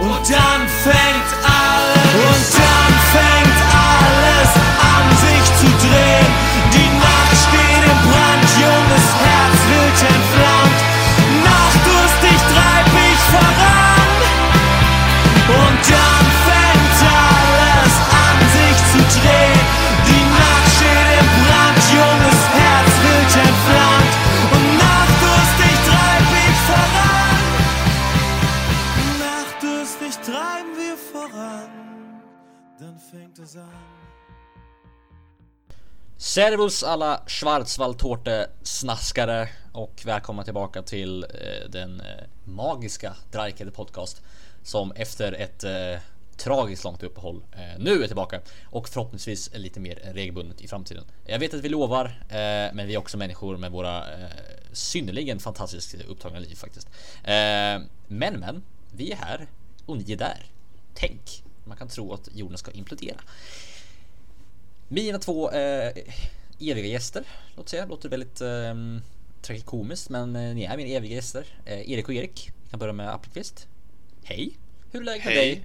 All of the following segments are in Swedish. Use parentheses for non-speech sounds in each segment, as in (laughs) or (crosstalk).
Und dann fängt Servus alla Schwarzwaldtårte-snaskare och välkomna tillbaka till eh, den eh, magiska Dreikede podcast som efter ett eh, tragiskt långt uppehåll eh, nu är tillbaka och förhoppningsvis lite mer regelbundet i framtiden. Jag vet att vi lovar, eh, men vi är också människor med våra eh, synnerligen fantastiskt upptagna liv faktiskt. Eh, men men, vi är här och ni är där. Tänk, man kan tro att jorden ska implodera. Mina två eh, eviga gäster, låt säga, låter väldigt eh, tragikomiskt men eh, ni är mina eviga gäster. Eh, Erik och Erik, vi kan börja med Appelqvist. Hej! Hur är läget med dig?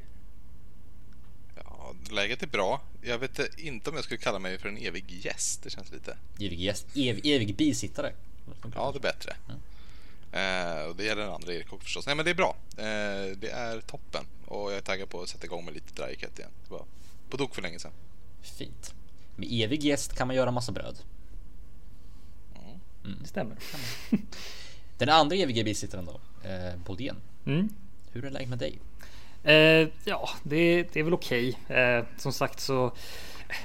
Ja, läget är bra. Jag vet inte om jag skulle kalla mig för en evig gäst. Det känns lite... Evig gäst, ev, evig bisittare. Ja, det är bättre. Eh, och det gäller den andra Erik också förstås. Nej, men det är bra. Eh, det är toppen. Och jag är taggad på att sätta igång med lite Dryket igen. Det var på tok för länge sedan. Fint. Med evig gäst kan man göra massa bröd. Det stämmer. (laughs) Den andra eviga bisittaren då, eh, Bodén. Mm. Hur är läget med dig? Eh, ja, det, det är väl okej. Eh, som sagt så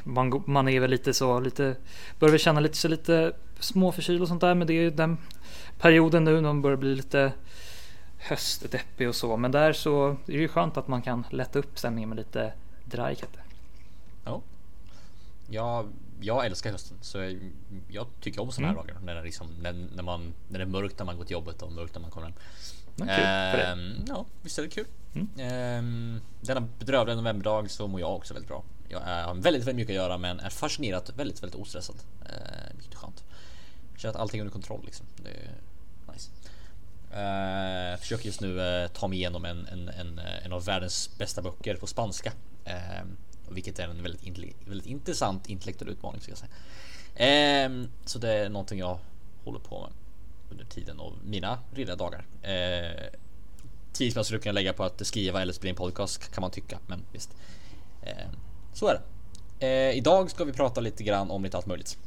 man, man är väl lite så lite börjar väl känna lite så lite småförkyld och sånt där. Men det är ju den perioden nu när man börjar bli lite höstdeppig och så. Men där så är det ju skönt att man kan lätta upp stämningen med lite drykatter. Ja. Jag, jag älskar hösten så jag, jag tycker om såna här dagar när det, liksom, när, när, man, när det är mörkt när man går till jobbet och mörkt när man kommer hem. Ja, kul för dig. Ehm, ja, visst är det kul. Ehm, denna bedrövliga novemberdag så mår jag också väldigt bra. Jag har väldigt, väldigt mycket att göra men är fascinerat väldigt, väldigt ostressad. Ehm, vilket är skönt. Känner att allting är under kontroll liksom. Det är nice. Ehm, försöker just nu eh, ta mig igenom en, en, en, eh, en av världens bästa böcker på spanska. Ehm, vilket är en väldigt, väldigt intressant intellektuell utmaning ska jag säga. Ehm, så det är någonting jag håller på med under tiden av mina roliga dagar. Eh, tid som jag skulle kunna lägga på att skriva eller spela in podcast kan man tycka, men visst. Ehm, så är det. Ehm, idag ska vi prata lite grann om lite allt möjligt.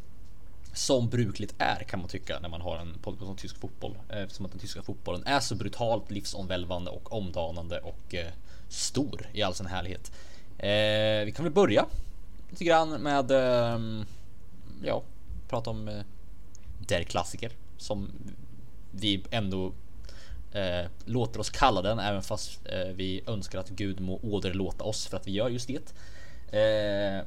Som brukligt är kan man tycka när man har en podcast om tysk fotboll. Eftersom att den tyska fotbollen är så brutalt livsomvälvande och omdanande och eh, stor i all sin härlighet. Eh, vi kan väl börja lite grann med eh, ja, prata om eh, der klassiker som vi ändå eh, låter oss kalla den även fast eh, vi önskar att Gud må åderlåta oss för att vi gör just det. Eh,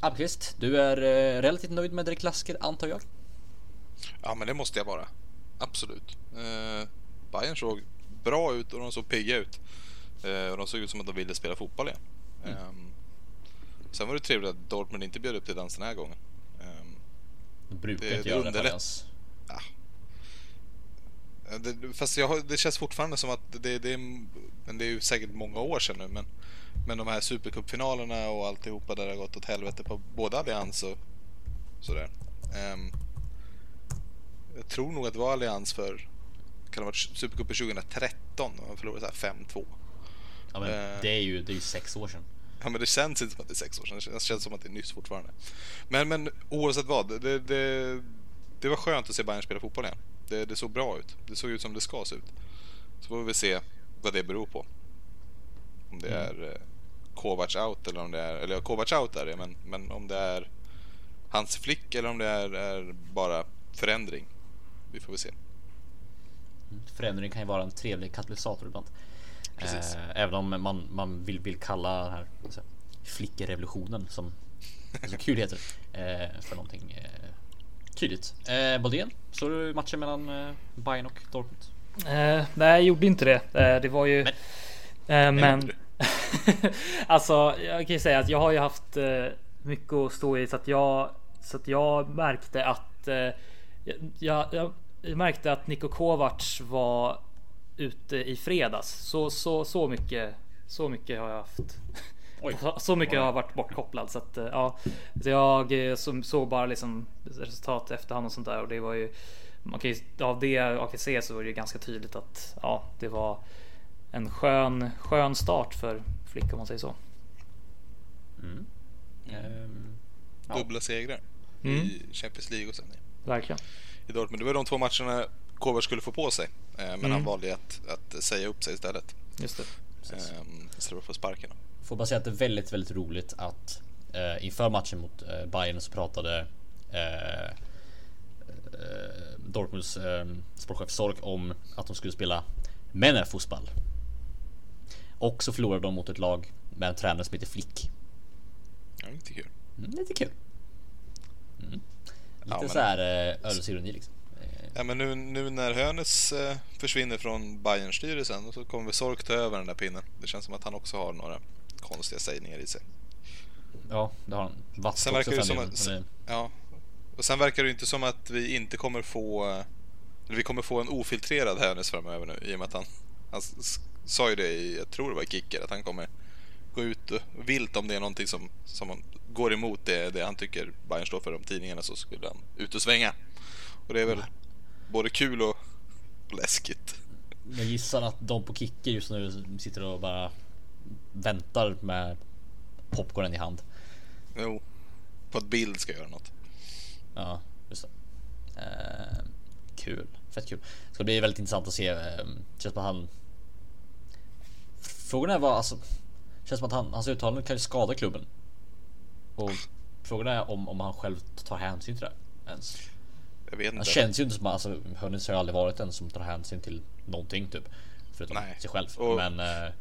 Appelqvist, du är eh, relativt nöjd med der klassiker antar jag? Ja, men det måste jag vara. Absolut. Eh, Bayern såg bra ut och de såg pigga ut. Eh, och de såg ut som att de ville spela fotboll igen. Ehm, sen var det trevligt att Dortmund inte bjöd upp till dans den här gången. Ehm, De brukar Det- inte det göra det underlätt- ens. Eh, Det, fast jag, har- det känns fortfarande som att det, det är... Men det är ju säkert många år sedan nu men... Men de här supercupfinalerna och alltihopa där det har gått åt helvete på både Allians och sådär. Ehm, jag tror nog att det var Allians för... Kan det ha varit Supercupen 2013? och De förlorade så här 5-2. Ja, men Eh. det är ju det är ju sex år sedan. Ja men det känns inte som att det är sex år sedan. Det känns- som att det är nyss fortfarande. Men, men oavsett vad. Det, det, det var skönt att se Bayern spela fotboll igen. Det, det såg bra ut. Det såg ut som det ska se ut. Så får vi se vad det beror på. Om det är eh, Kovacs out eller om det är... Eller Kovacs out är det men, men om det är hans flick eller om det är, är bara förändring. Vi får väl se. Förändring kan ju vara en trevlig katalysator ibland. Precis. Eh, även om man, man vill, vill kalla den här alltså, flickerevolutionen som så (laughs) kul heter eh, för någonting eh, tydligt. Eh, Bodén, såg du matchen mellan eh, Bayern och Dortmund? Eh, nej, jag gjorde inte det. Eh, det var ju... Men- eh, (laughs) men... alltså, jag kan ju säga att jag har ju haft eh, mycket att stå i så att jag så att jag märkte att eh, jag, jag, jag märkte att Niko Kovacs var ute i fredags. Så, så, så mycket Så mycket har jag haft. Oj. (laughs) Så mycket har jag varit bortkopplad så att eh, ja. Så jag eh, som- såg bara liksom resultat efterhand och sånt där och det var ju man kan ju, av det jag fick se så var det ju ganska tydligt att ja, det var en skön, skön start för Flick om man säger så. Ehm, Ja. Dubbla segrar Mm. i Champions League och sen i- Verkligen. i Dortmund. Det var de två matcherna Kovac skulle få på sig. eh, Men Mm. han valde att, att säga upp sig istället. Just det. precis. Istället för att få sparken. Får bara säga att det är väldigt, väldigt roligt att eh, inför matchen mot eh, Bayern så pratade eh, eh, Dortmunds eh, sportchef Sork om att de skulle spela Männerfotboll. Och så förlorade de mot ett lag med en tränare som heter Flick. Ja, lite kul. Mm, lite kul. Mm. Lite Ja, men- så här eh, liksom. Ja, men nu, nu när Hönes eh, försvinner från bayern styrelsen så kommer Sork ta över den där pinnen. Det känns som att han också har några konstiga sägningar i sig. Ja, det har han. Watt Sen verkar det som att, men ja. Och sen verkar det inte som att vi inte kommer få eh, eller vi kommer få en ofiltrerad Hönes framöver nu i och med att han, han sa ju det i, jag tror det var Kicker, att han kommer gå ut vilt om det är någonting som, som går emot det, det han tycker Bayern står för om tidningarna så skulle han ut och svänga. Och det är väl både kul och läskigt. Jag gissar att de på Kicker just nu sitter och bara väntar med popcornen i hand. Jo, på att bild ska göra något. Ja, just det. Eh, kul, fett kul. Ska bli väldigt intressant att se. Eh, känns som att han. Frågan är vad alltså. Känns som att han, hans uttalanden kan ju skada klubben. Och (laughs) frågan är om, om han själv tar hänsyn till det ens. Jag vet Han inte. känns ju inte som alltså Hörnitz har ju aldrig varit en som tar hänsyn till någonting typ. Förutom Nej. sig själv. Och- Men eh,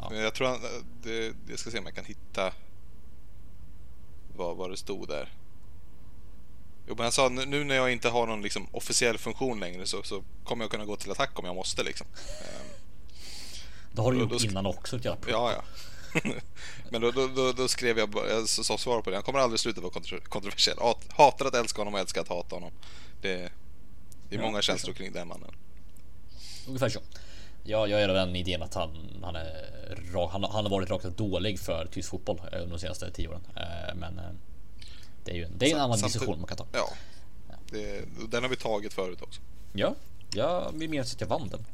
ja. Jag tror han, det, jag ska se om jag kan hitta vad, vad det stod där. Jo, men han sa nu- när jag inte har någon liksom, officiell funktion längre så, så kommer jag kunna gå till attack om jag måste liksom. (laughs) Ehm, det har du då- gjort då innan också. Göra ja, ja. (laughs) men då, då, då, då skrev jag, jag sa svar på det. Han kommer aldrig sluta vara kontro- kontroversiell. Hat, hatar att älska honom och älskar att hata honom. Det, det är Ja, många är känslor kring den mannen. Ungefär så. Ja, jag gör den idén att han, han, är, han, han har varit rakt dålig för tysk fotboll eh, under de senaste tio åren. Eh, Men eh, det är ju en, det är en annan diskussion man kan ta. Ja, det, den har vi tagit förut också. Ja, jag vill minnas att jag vann den.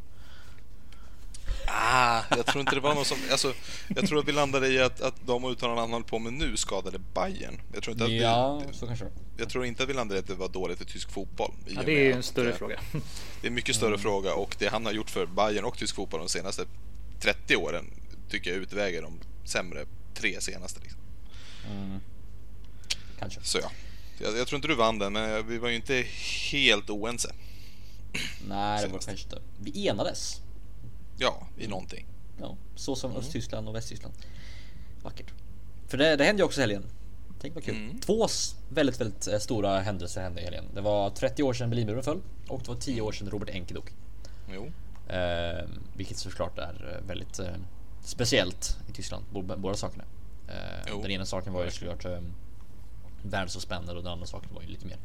Ah, jag tror inte det var någon som... Alltså, jag tror att vi landade i att, att de uttalanden han på med nu skadade Bayern. Jag tror inte att Ja, vi, så kanske jag tror inte att vi landade i att det var dåligt i tysk fotboll. i Ja, det är ju en att, större eh, fråga. Det är en mycket större fråga och det han har gjort för Bayern och tysk fotboll de senaste 30 åren tycker jag utväger de sämre tre senaste. Liksom. Kanske. Så ja, jag, jag tror inte du vann den, men vi var ju inte helt oense. Nej, det var kanske inte. Vi enades. Ja, i någonting. Ja, så som Mm. Östtyskland och Västtyskland. Vackert. För det, det hände ju också helgen. Tänk vad kul. Mm. Två väldigt, väldigt eh, stora händelser hände i helgen. Det var 30 år sedan Berlinmuren föll och det var 10 år sedan Robert Enke dog. Jo, Eh, vilket såklart är eh, väldigt eh, speciellt i Tyskland, båda, sakerna. Eh, den ena saken var ju såklart eh, världsomspännande och den andra saken var ju lite mer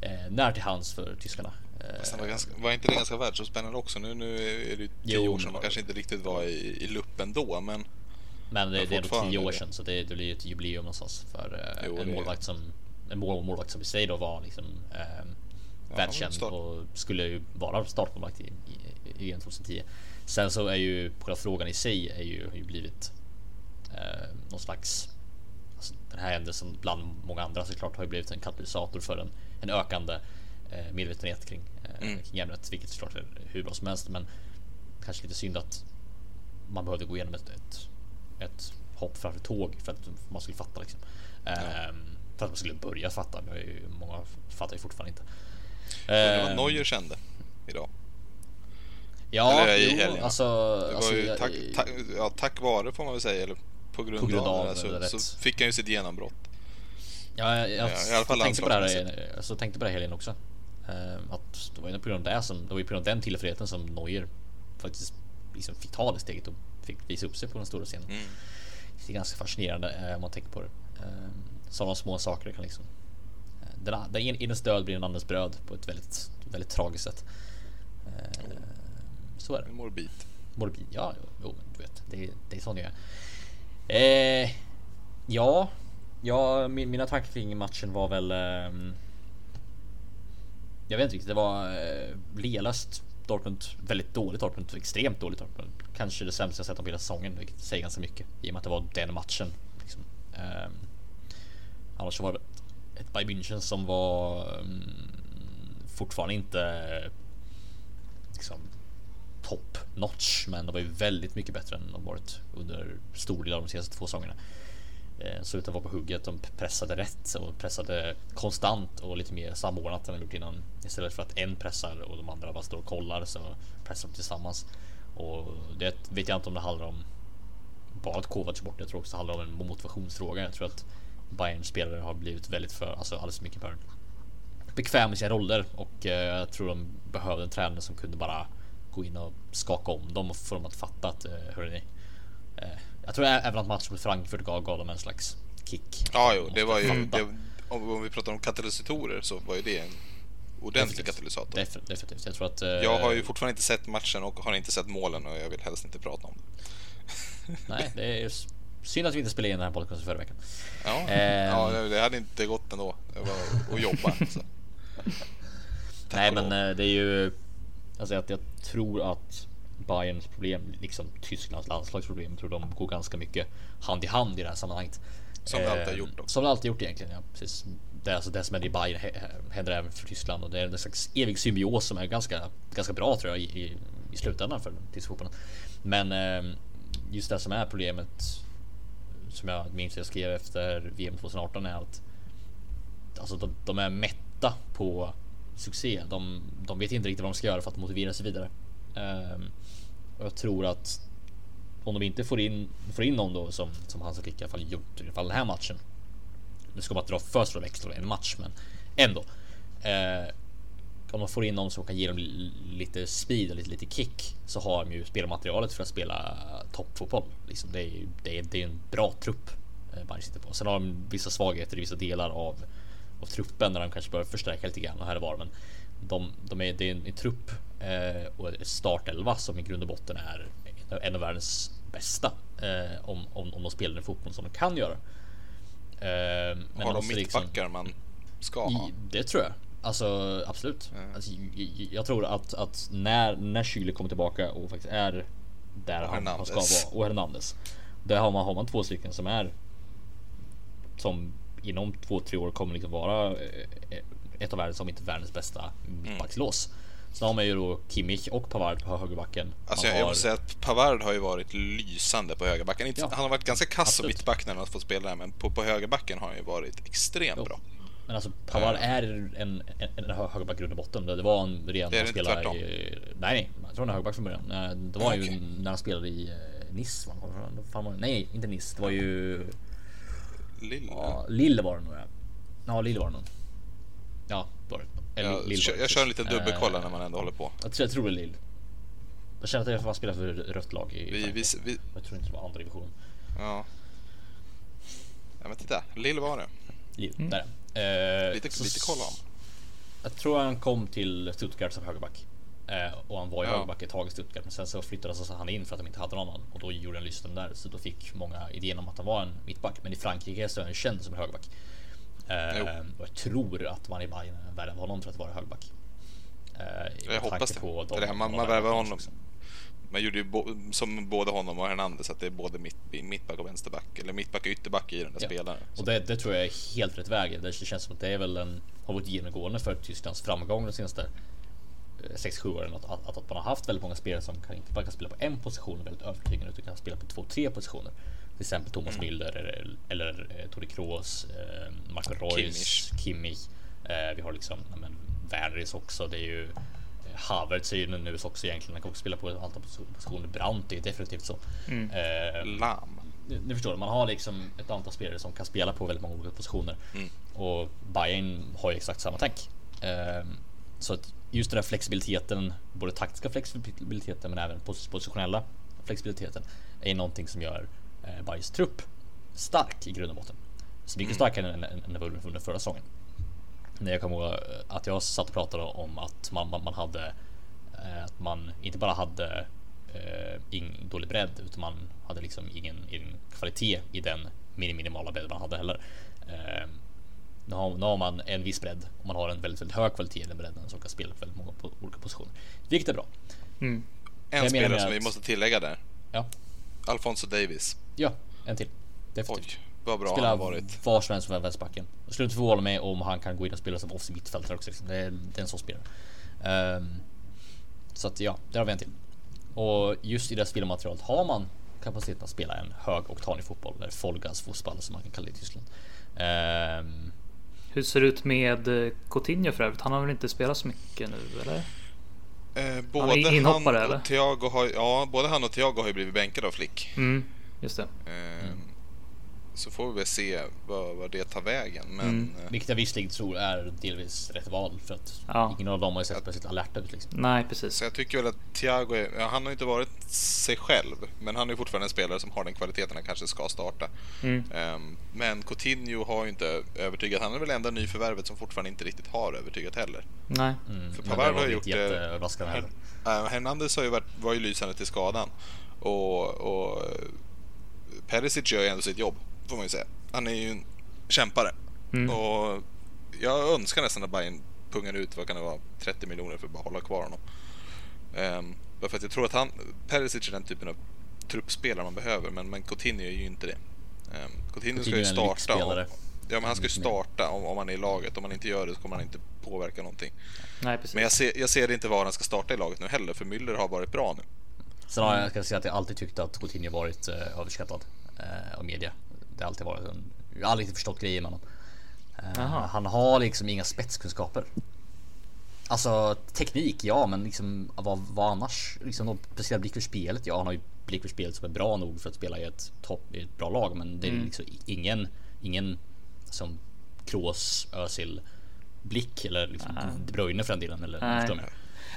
eh, när till hands för tyskarna. Eh, Fast var, ganska, var inte det ganska världsomspännande också? Nu, nu är det ju 10 Jo, år sedan man kanske inte riktigt var i, i luppen då, men Men det, Men det är ändå 10 år sedan så det, det blir ju ett jubileum någonstans för eh, Jo, en målvakt som en mål, målvakt som i sig då var liksom eh, världskänd start. och skulle ju vara startmålvakt i, i, i EM 2010. Sen så är ju själva frågan i sig är ju, har ju blivit eh, någon slags alltså, den här händelsen bland många andra såklart har ju blivit en katalysator för en, en ökande eh, medvetenhet kring, Mm. kring ämnet, vilket såklart är hur bra som helst. Men kanske lite synd att man behövde gå igenom ett, ett, ett hopp framför tåg för att man skulle fatta liksom. Ehm, för att man skulle börja fatta. Det ju, många fattar ju fortfarande inte. det var Ehm, Neuer kände idag. Ja, eller jo, helgen. alltså, Det var alltså, ju jag- tack, tack, ja, tack vare får man väl säga, eller på grund, På grund av, av det, så, det, så fick han ju sitt genombrott. Ja, jag, jag, Ja, fall tänkte på det här, alltså, tänkte på det här helgen också. Ehm, att det var ju på grund av det som, det var ju på grund av den tillfälligheten som Neuer faktiskt liksom fick ta det steget och fick visa upp sig på den stora scenen. Mm. Det är ganska fascinerande eh, om man tänker på det. Ehm, Sådana små saker kan liksom eh, den, den en- enens död blir en annans bröd på ett väldigt, väldigt tragiskt sätt. Ehm, Så är det. Morbid. Morbid, ja, jo, du vet. det, det är sån jag är. Eh, ja, ja min, mina tankar kring matchen var väl... Eh, jag vet inte riktigt, det var eh, lealöst Dortmund. Väldigt dåligt Dortmund, extremt dåligt Dortmund. Kanske det sämsta jag sett på hela säsongen, vilket säger ganska mycket i och med att det var den matchen. Liksom. Eh, annars var det ett Bayern München som var um, fortfarande inte liksom top notch, men de var ju väldigt mycket bättre än de varit under stor del av de senaste två säsongerna. Eh, så såg ut att vara på hugget. De pressade rätt och pressade konstant och lite mer samordnat än de gjort innan. Istället för att en pressar och de andra bara står och kollar så pressar de tillsammans. Och det vet jag inte om det handlar om bara att Kovac bort. Jag tror också det handlar om en motivationsfråga. Jag tror att Bayern spelare har blivit väldigt för, alltså alldeles för mycket för bekväm i sina roller och eh, jag tror de behövde en tränare som kunde bara gå in och skaka om dem och få dem att fatta att eh, hörni, jag tror även att matchen mot Frankfurt gav, dem en slags kick. Ja, jo, det var ju... Det, om vi pratar om katalysatorer så var ju det en ordentlig Definitivt. katalysator. Definitivt. Jag tror att... eh, Jag har ju fortfarande inte sett matchen och har inte sett målen och jag vill helst inte prata om det. (laughs) Nej, det är just synd att vi inte spelade in den här podcasten förra veckan. Ja, Ehm. (laughs) ja det- hade inte gått ändå. Det var att jobba. (laughs) Nej, men eh, det är ju... Alltså att jag tror att Bayerns problem, liksom Tysklands landslagsproblem, tror de går ganska mycket hand i hand i det här sammanhanget. Som det alltid har Eh, gjort också. Som det alltid gjort egentligen, ja. Precis. Det, är alltså det som händer i Bayern hä- hä- händer även för Tyskland och det är en slags evig symbios som är ganska, ganska bra tror jag i, i, slutändan för tyska fotbollen. Men eh, just det som är problemet som jag minns jag skrev efter VM 2018 är att alltså de, de är mätta på succé. De, de vet inte riktigt vad de ska göra för att motivera sig vidare. Ehm, och jag tror att om de inte får in, får in någon då som, som Hansa Flick i alla fall gjort i alla fall den här matchen. Nu ska man inte dra för stora växlar i en match, men ändå. Eh, om de får in någon som kan ge dem lite speed och lite, lite kick så har de ju spelmaterialet för att spela toppfotboll. Liksom det, är, det, är, det är en bra trupp eh, man sitter på. Sen har de vissa svagheter i vissa delar av, av truppen där de kanske behöver förstärka lite grann och här och var. Men de, de är, det är en, en trupp och ett startelva som i grund och botten är en av- en av världens bästa. Eh, om, om, om de spelar den fotboll som de kan göra. Eh, men har de måste liksom- mittbackar man ska ha? det tror jag. Alltså absolut. Ja. Alltså, jag, tror att, att när, när Schüle kommer tillbaka och faktiskt är där Och han, han ska vara och Hernandez. Där har man, har man två stycken som är som inom två, tre år kommer liksom vara eh, ett av världens, om inte världens bästa mittbackslås. Sen har man ju då Kimmich och Pavard på högerbacken. Alltså jag, jag har- måste säga att Pavard har ju varit lysande på högerbacken. Inte, Ja, han har varit ganska kass som mittback när han har fått spela där, men på, på högerbacken har han ju varit extremt Jo. bra. Men alltså Pavard är en, en, en högerback grund och botten. Det det var en redan Det är han inte i... Nej, nej. Jag tror han är högerback från början. Eh, Det var ju Okej. när han spelade i eh, var det? Nej, inte Nice. Det var ju... Lille. Ja, Lille var det nog. ja. Ja, Lille var det nog. Ja, det. Eller jag, Lille kör, jag kör en liten dubbelkoll Eh, när man ändå håller på. Jag tror, jag tror det är Lille. Jag känner att jag får spela för rött lag i Vi, vi, vi, Jag tror inte det var andra divisionen. ja. ja, men titta. Lille var det. Lille, Mm. där. Eh, Lite, så- lite koll om. Jag tror han kom till Stuttgart som högerback. Eh, och han var ju Ja. högerback ett tag i Stuttgart men sen så flyttades han in för att de inte hade någon annan och då gjorde han Lysten där så då fick många idén om att han var en mittback men i Frankrike så är han känd som en högerback. Eh, och jag tror att man i Bayern värvade honom för att vara högerback. Eh, Jag hoppas det. på de- Eller man, de man värvar värvar också. honom. Man gjorde ju som både honom och Hernandez att det är både mitt, mittback och vänsterback. Eller mittback och ytterback i den där Ja. spelaren. Och det, det tror jag är helt rätt väg. Det känns som att det är väl en, har varit genomgående för Tysklands framgång de senaste 6-7 åren. Att, att, att man har haft väldigt många spelare som kan, inte bara kan spela på en position väldigt övertygande utan kan spela på två, tre positioner. Till exempel Thomas Mm. Müller eller, eller eh, Toni Kroos, eh, Marco Reus, Kimmich. Kimmich. Eh, vi har liksom ja, men, Werneris också. Det är ju eh, Havertz är ju nu också egentligen. Han kan också spela på ett antal positioner. Brandt är definitivt så. Mm. Eh, Lam. ni förstår, man har liksom ett antal spelare som kan spela på väldigt många olika positioner. Mm. Och Bayern har ju exakt samma tänk. Ehm, så att just den där flexibiliteten, både taktiska flexibiliteten men även pos- positionella flexibiliteten är någonting som gör eh, Bayerns trupp stark i grund och botten. Så mycket starkare än, än, än under förra säsongen. När jag kommer ihåg eh, att jag satt och pratade om att man, man, man hade eh, att man inte bara hade eh, ingen dålig bredd utan man hade liksom ingen, ingen kvalitet i den minimala bredd man hade heller. Eh, nu, har, nu har man en viss bredd och man har en väldigt, väldigt hög kvalitet i den bredden som kan spela på väldigt många på, olika positioner. Vilket är bra. En Jag spelare som att- vi måste tillägga där. Ja, Alfonso Davis. ja en till. Definitivt. Oj, vad bra Spela han har varit. var som helst från vänsterbacken. Jag skulle inte förvåna mig om han kan gå in och spela som offensiv mittfältare också. Liksom. Det, är, det är en sån spelare. Ehm, så att ja, där har vi en till. Och just i det här spelmaterialet har man kapaciteten att spela en hög oktanig fotboll eller Folgas fotboll som man kan kalla det i Tyskland. Ehm, Hur ser det ut med eh, Coutinho för övrigt? Han har väl inte spelat så mycket nu eller? Eh, både han, eller? och Thiago har, ja, både han och Thiago har ju blivit bänkade av Flick. Mm, just det. Eh, Så får vi väl se vad, vad det tar vägen. Men Mm. eh, vilket jag visserligen tror är delvis rätt val för att Ja. ingen av dem har ju sett speciellt alerta ut liksom. Nej, precis. Så jag tycker väl att Thiago, är, ja, han har inte varit sig själv, men han är fortfarande en spelare som har den kvaliteten han kanske ska starta. Mm. Ehm, men Coutinho har ju inte övertygat. Han är väl enda nyförvärvet som fortfarande inte riktigt har övertygat heller. Nej. Mm, För Pavard har ju gjort inte det-. Uh, Hernandez har ju varit, var ju lysande till skadan. Och, och Perisic gör ju ändå sitt jobb, får man ju säga. Han är ju en kämpare. Mm. Och jag önskar nästan att Bayern pungar ut, vad kan det vara, 30 miljoner för att bara hålla kvar honom. Um, för att jag tror att han, Perisic är den typen av truppspelare man behöver, men, men Coutinho är ju inte det. Um, Coutinho ska ju starta. Om, ja, men han ska ju starta om, om han är i laget. Om han inte gör det så kommer han inte påverka någonting. Nej, precis. Men jag ser, jag ser inte var han ska starta i laget nu heller, för Müller har varit bra nu. Sen har jag ska säga att jag alltid tyckt att Coutinho varit eh, överskattad eh, av media. Det har alltid varit en, jag har aldrig riktigt förstått grejen med honom. Eh, Jaha. han har liksom inga spetskunskaper. Alltså teknik, ja, men liksom vad, vad annars? Liksom någon speciell blick för spelet. Ja, han har ju blick för spelet som är bra nog för att spela i ett topp i ett bra lag, men det är Mm. liksom ingen, ingen som Kroos, Özil blick eller liksom De Bruyne för den delen. Eller, Nej. förstår jag?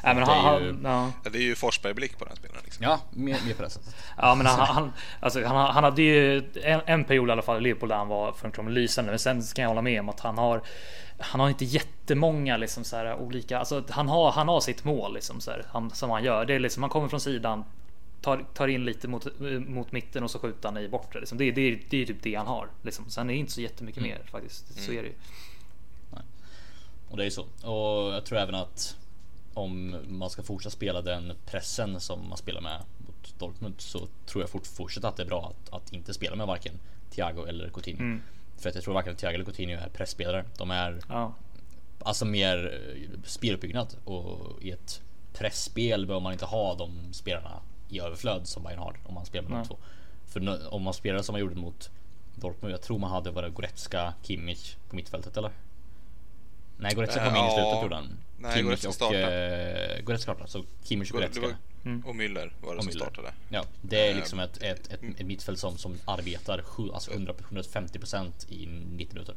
Nej, men det han, är ju- han, ja. Det är ju Forsberg-blick på den spelaren. Liksom. Ja, mer, mer på det sättet. Ja men han, han, alltså, han, han hade ju en, en period i alla fall i Liverpool där han var fullkomligt lysande. Men sen kan jag hålla med om att han har Han har inte jättemånga liksom så här olika. Alltså han har, han har sitt mål liksom så här, han, som han gör. Det är liksom han kommer från sidan. Tar, tar in lite mot, mot mitten och så skjuter han i bortre. Liksom. Det, det, det är typ det han har. Liksom. Sen är det inte så jättemycket mer faktiskt. Så är det ju. Och det är ju så. Och jag tror även att om man ska fortsätta spela den pressen som man spelar med mot Dortmund så tror jag fort, fortsatt att det är bra att, att inte spela med varken Thiago eller Coutinho. Mm. För att jag tror varken Thiago eller Coutinho är pressspelare. De är Ja. alltså mer eh, speluppbyggnad och i ett pressspel behöver man inte ha de spelarna i överflöd som Bayern har om man spelar med de två. För om man spelar som man gjorde mot Dortmund, jag tror man hade bara Goretzka, Kimmich på mittfältet eller? Nej, Goretzka kom in i slutet gjorde han. Nej, Kimmich Goretzka och startade. eh, Goretzka startade, så Kimmich och Goretzka. var, och Müller var det Och som Müller. startade. Ja, det är Eh, liksom ett, ett, ett, ett mittfält som, som arbetar sju- alltså 100, 150% i 90 minuter.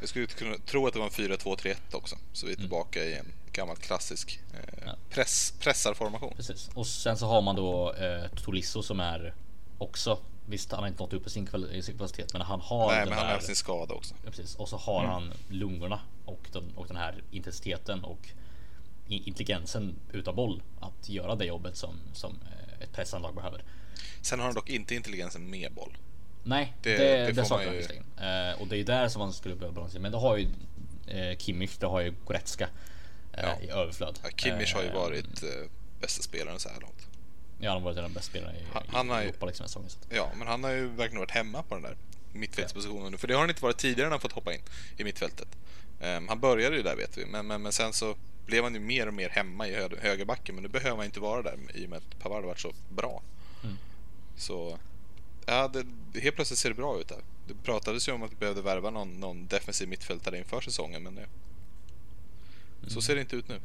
Jag skulle kunna tro att det var en 4-2-3-1 också. Så vi är tillbaka i en gammal klassisk eh, Mm. Ja. press, pressarformation. Precis. Och sen så har man då eh, Tolisso som är också Visst, han har inte nått upp i sin, kval- i sin kapacitet, men han har Nej, men han har sin skada också. ja, precis. Och så har han lungorna och den, och den här intensiteten och intelligensen utan boll att göra det jobbet som, som eh, ett pressande lag behöver. Sen har han dock inte intelligensen med boll. Nej, Det- det, det det, saknar han visserligen. Eh, och det är där som man skulle behöva balansera. Men det har ju eh, Kimmich, det har ju Goretzka eh, Ja. i överflöd. Ja, Kimmich har ju Eh, varit eh, bästa spelaren så här långt. Ja, han har varit den bästa spelaren i, Han- i han ju- Europa liksom, säsongen. Ja, men han har ju verkligen varit hemma på den där mittfältspositionen nu. För det har han inte varit tidigare när han fått hoppa in i mittfältet. Ehm, han började ju där vet vi, men, men, men sen så blev han ju mer och mer hemma i hö- högerbacken. Men nu behöver han inte vara där i och med att Pavard har varit så bra. Mm. Så ja, det, helt plötsligt ser det bra ut där. Det pratades ju om att vi behövde värva någon, någon defensiv mittfältare inför säsongen, men Mm. så ser det inte ut nu.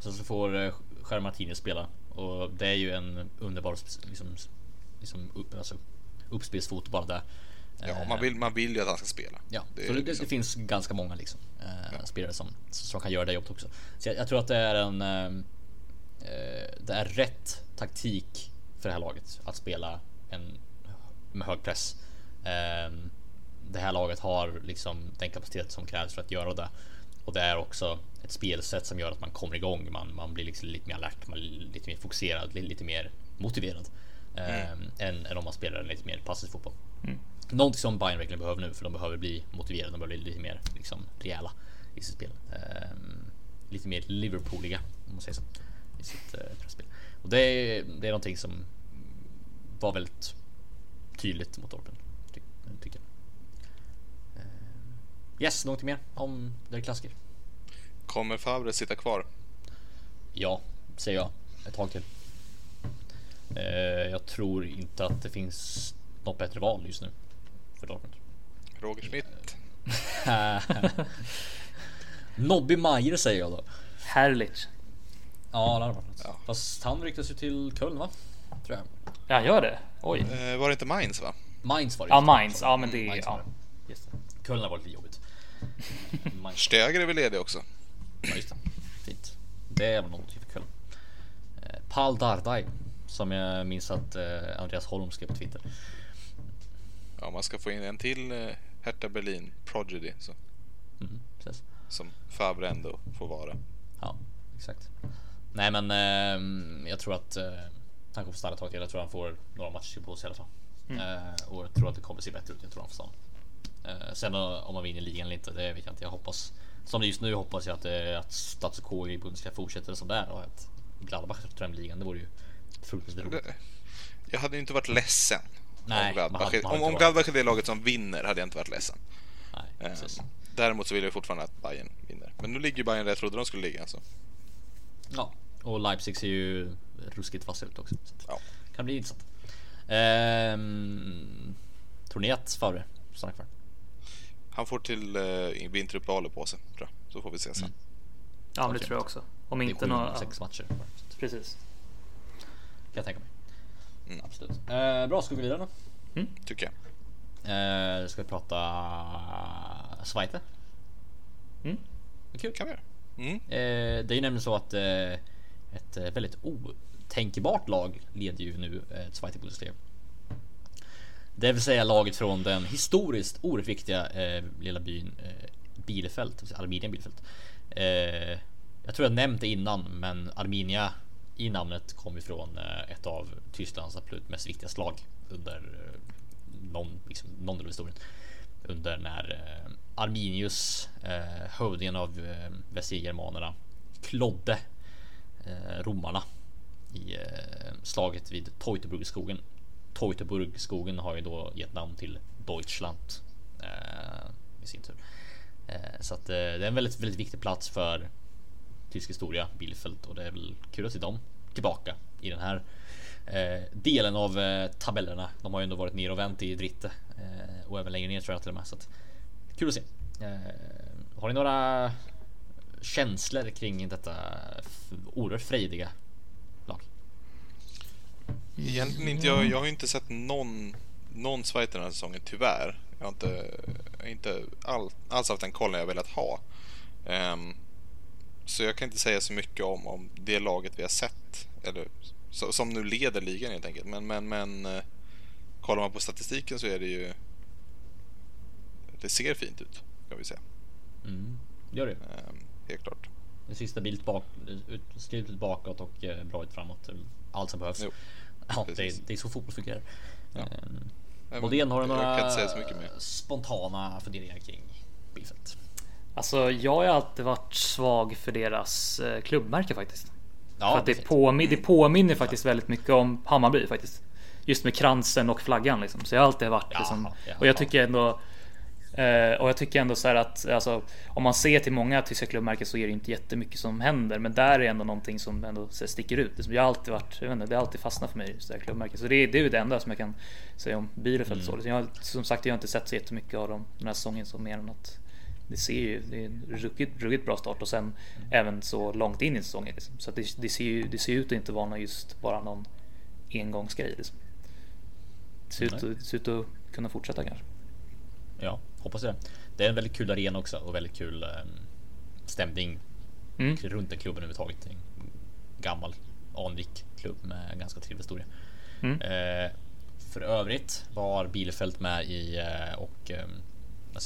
Sen så får eh, Jair Martinez spela och det är ju en underbar liksom, liksom upp, alltså, uppspelsfot bara där. Ja, Eh, man vill, man vill ju att han ska spela. Ja, Det så det, liksom- det finns ganska många liksom, eh, spelare som, som kan göra det jobbet också. Så jag, jag tror att det är en eh, Det är rätt taktik för det här laget att spela en med hög press. Eh, det här laget har liksom den kapacitet som krävs för att göra det. Och det är också ett spelsätt som gör att man kommer igång. Man, man blir liksom lite mer alert, man lite mer fokuserad, li- lite mer motiverad. Eh, Mm. än, än om man spelar en lite mer passiv fotboll. Mm. Någonting som Bayern verkligen behöver nu för de behöver bli motiverade, de behöver bli lite mer liksom, rejäla i sitt spel. Eh, lite mer Liverpooliga om man säger så i sitt eh, pressspel. Och det är, det är någonting som var väldigt tydligt mot Dortmund. Ty, tycker jag. Eh, yes, någonting mer om det klassiker? Kommer Favre sitta kvar? Ja, säger jag. Ett tag till. Eh, jag tror inte att det finns något bättre val just nu för Dortmund. Roger Schmidt? (laughs) Nobby Mayer säger jag då. Härligt. Ja, det hade varit. Ja. Fast han ryktas ju till Köln va? Tror jag. Ja, gör det? Oj. Eh, var det inte Mainz va? Mainz var det Ja. Mainz. Ja, men det är... Ja. Köln har varit lite jobbigt. (laughs) Stöger är väl ledig också? Ja, just det. Fint. Det är väl någonting för Köln. Eh, Pal Dardai. Som jag minns att eh, Andreas Holm skrev på Twitter. Ja, man ska få in en till eh, Hertha Berlin Prodigy så, Mm, precis. som Favre ändå får vara. Ja, exakt. Nej men eh, jag tror att eh, han kommer få stanna ett tag till. Jag tror han får några matcher på sig i alla fall. Eh, och jag tror att det kommer se bättre ut. Jag tror han får stanna. Sen om man vinner ligan eller inte, det vet jag inte. Jag hoppas som det just nu hoppas jag att, eh, att status quo i Bundesliga fortsätter som det är och att Gladbach tar hem ligan. Det vore ju fruktansvärt roligt. Jag hade inte varit ledsen. Nej, om Gladbach, man man om, om. Gladbach är det laget som vinner hade jag inte varit ledsen. Nej, Eh, däremot så vill jag fortfarande att Bayern vinner. Men nu ligger Bayern där jag trodde de skulle ligga. Så. Ja, och Leipzig ser ju ruskigt vassa ut också. Så Ja. Kan bli intressant. Ehm, tror ni att Favre stannar kvar? Han får till eh, vinteruppehållet på sig, tror jag. Så får vi se sen. Mm. Ja, men det tror jag också. Om Det inte några... sex matcher. Precis. Kan jag tänka mig. Mm. Absolut. Eh, bra, ska vi gå vidare då? Tycker jag. Eh, ska vi prata Schweiz? Mm. Kul. Kan vi göra. Mm. Eh, det är ju nämligen så att eh, ett eh, väldigt otänkbart lag leder ju nu eh, Zweite Bundesliga. Det vill säga laget från den historiskt oerhört viktiga eh, lilla byn eh, Bielefeld, alltså Arminia Bielefeld. Eh, jag tror jag nämnt det innan, men Arminia i namnet kom ifrån eh, ett av Tysklands absolut mest viktiga slag under eh, någon, liksom, någon del av historien. Under när eh, Arminius, eh, hövdingen av eh, västgermanerna, klodde eh, romarna i eh, slaget vid Teutoburgskogen. Teutoburgskogen har ju då gett namn till Deutschland eh, i sin tur. Eh, så att eh, det är en väldigt, väldigt viktig plats för tysk historia, Bielefeld och det är väl kul att se dem tillbaka i den här eh, delen av eh, tabellerna. De har ju ändå varit ner och vänt i Dritte eh, och även längre ner tror jag till och med. Så att, kul att se. Eh, har ni några känslor kring detta oerhört frejdiga? Egentligen inte. Jag, jag har inte sett någon, någon Schweiz den här säsongen, tyvärr. Jag har inte, inte all, alls haft den kollen jag velat ha. Ehm, så jag kan inte säga så mycket om, om det laget vi har sett. Eller, så, som nu leder ligan helt enkelt. Men, men, men eh, kollar man på statistiken så är det ju... Det ser fint ut, kan vi säga. Mm, gör det. Ehm, helt klart. Det ser stabilt bak, ut, bakåt och eh, bra ut framåt. Allt som behövs. Jo, ja, det, är, det är så fotboll fungerar. Ja. Eh, Nej, men Modén, har du några spontana funderingar kring Bielefeld? Alltså, jag har alltid varit svag för deras eh, klubbmärke faktiskt. Ja, för att det, påmin det påminner faktiskt väldigt mycket om Hammarby faktiskt. Just med kransen och flaggan liksom. Så jag har alltid varit liksom. jaha. Och jag tycker ändå. Eh, och jag tycker ändå så här att alltså, om man ser till många tyska klubbmärken så är det inte jättemycket som händer. Men där är ändå någonting som ändå så här, sticker ut. Liksom, jag har alltid varit, jag vet inte, det har alltid fastnat för mig just det här klubbmärket. Så det, är- det är ju det enda som jag kan säga om Bielefeld. Mm. Så. Liksom, jag, som sagt, jag har inte sett så jättemycket av dem den här säsongen så mer än att det ser ju det är en ruggigt, ruggigt bra start och sen även så långt in i säsongen. Liksom. Så det, det, ser ju, det ser ut att inte vara någon just bara någon engångsgrej. Liksom. Det ser, ut, det ser ut att kunna fortsätta kanske. Ja, hoppas det. Det är en väldigt kul arena också och väldigt kul eh, stämning Mm. runt den klubben överhuvudtaget. En gammal anrik klubb med ganska trevlig historia. Mm. Eh, för övrigt var Bielefeld med i eh, och eh,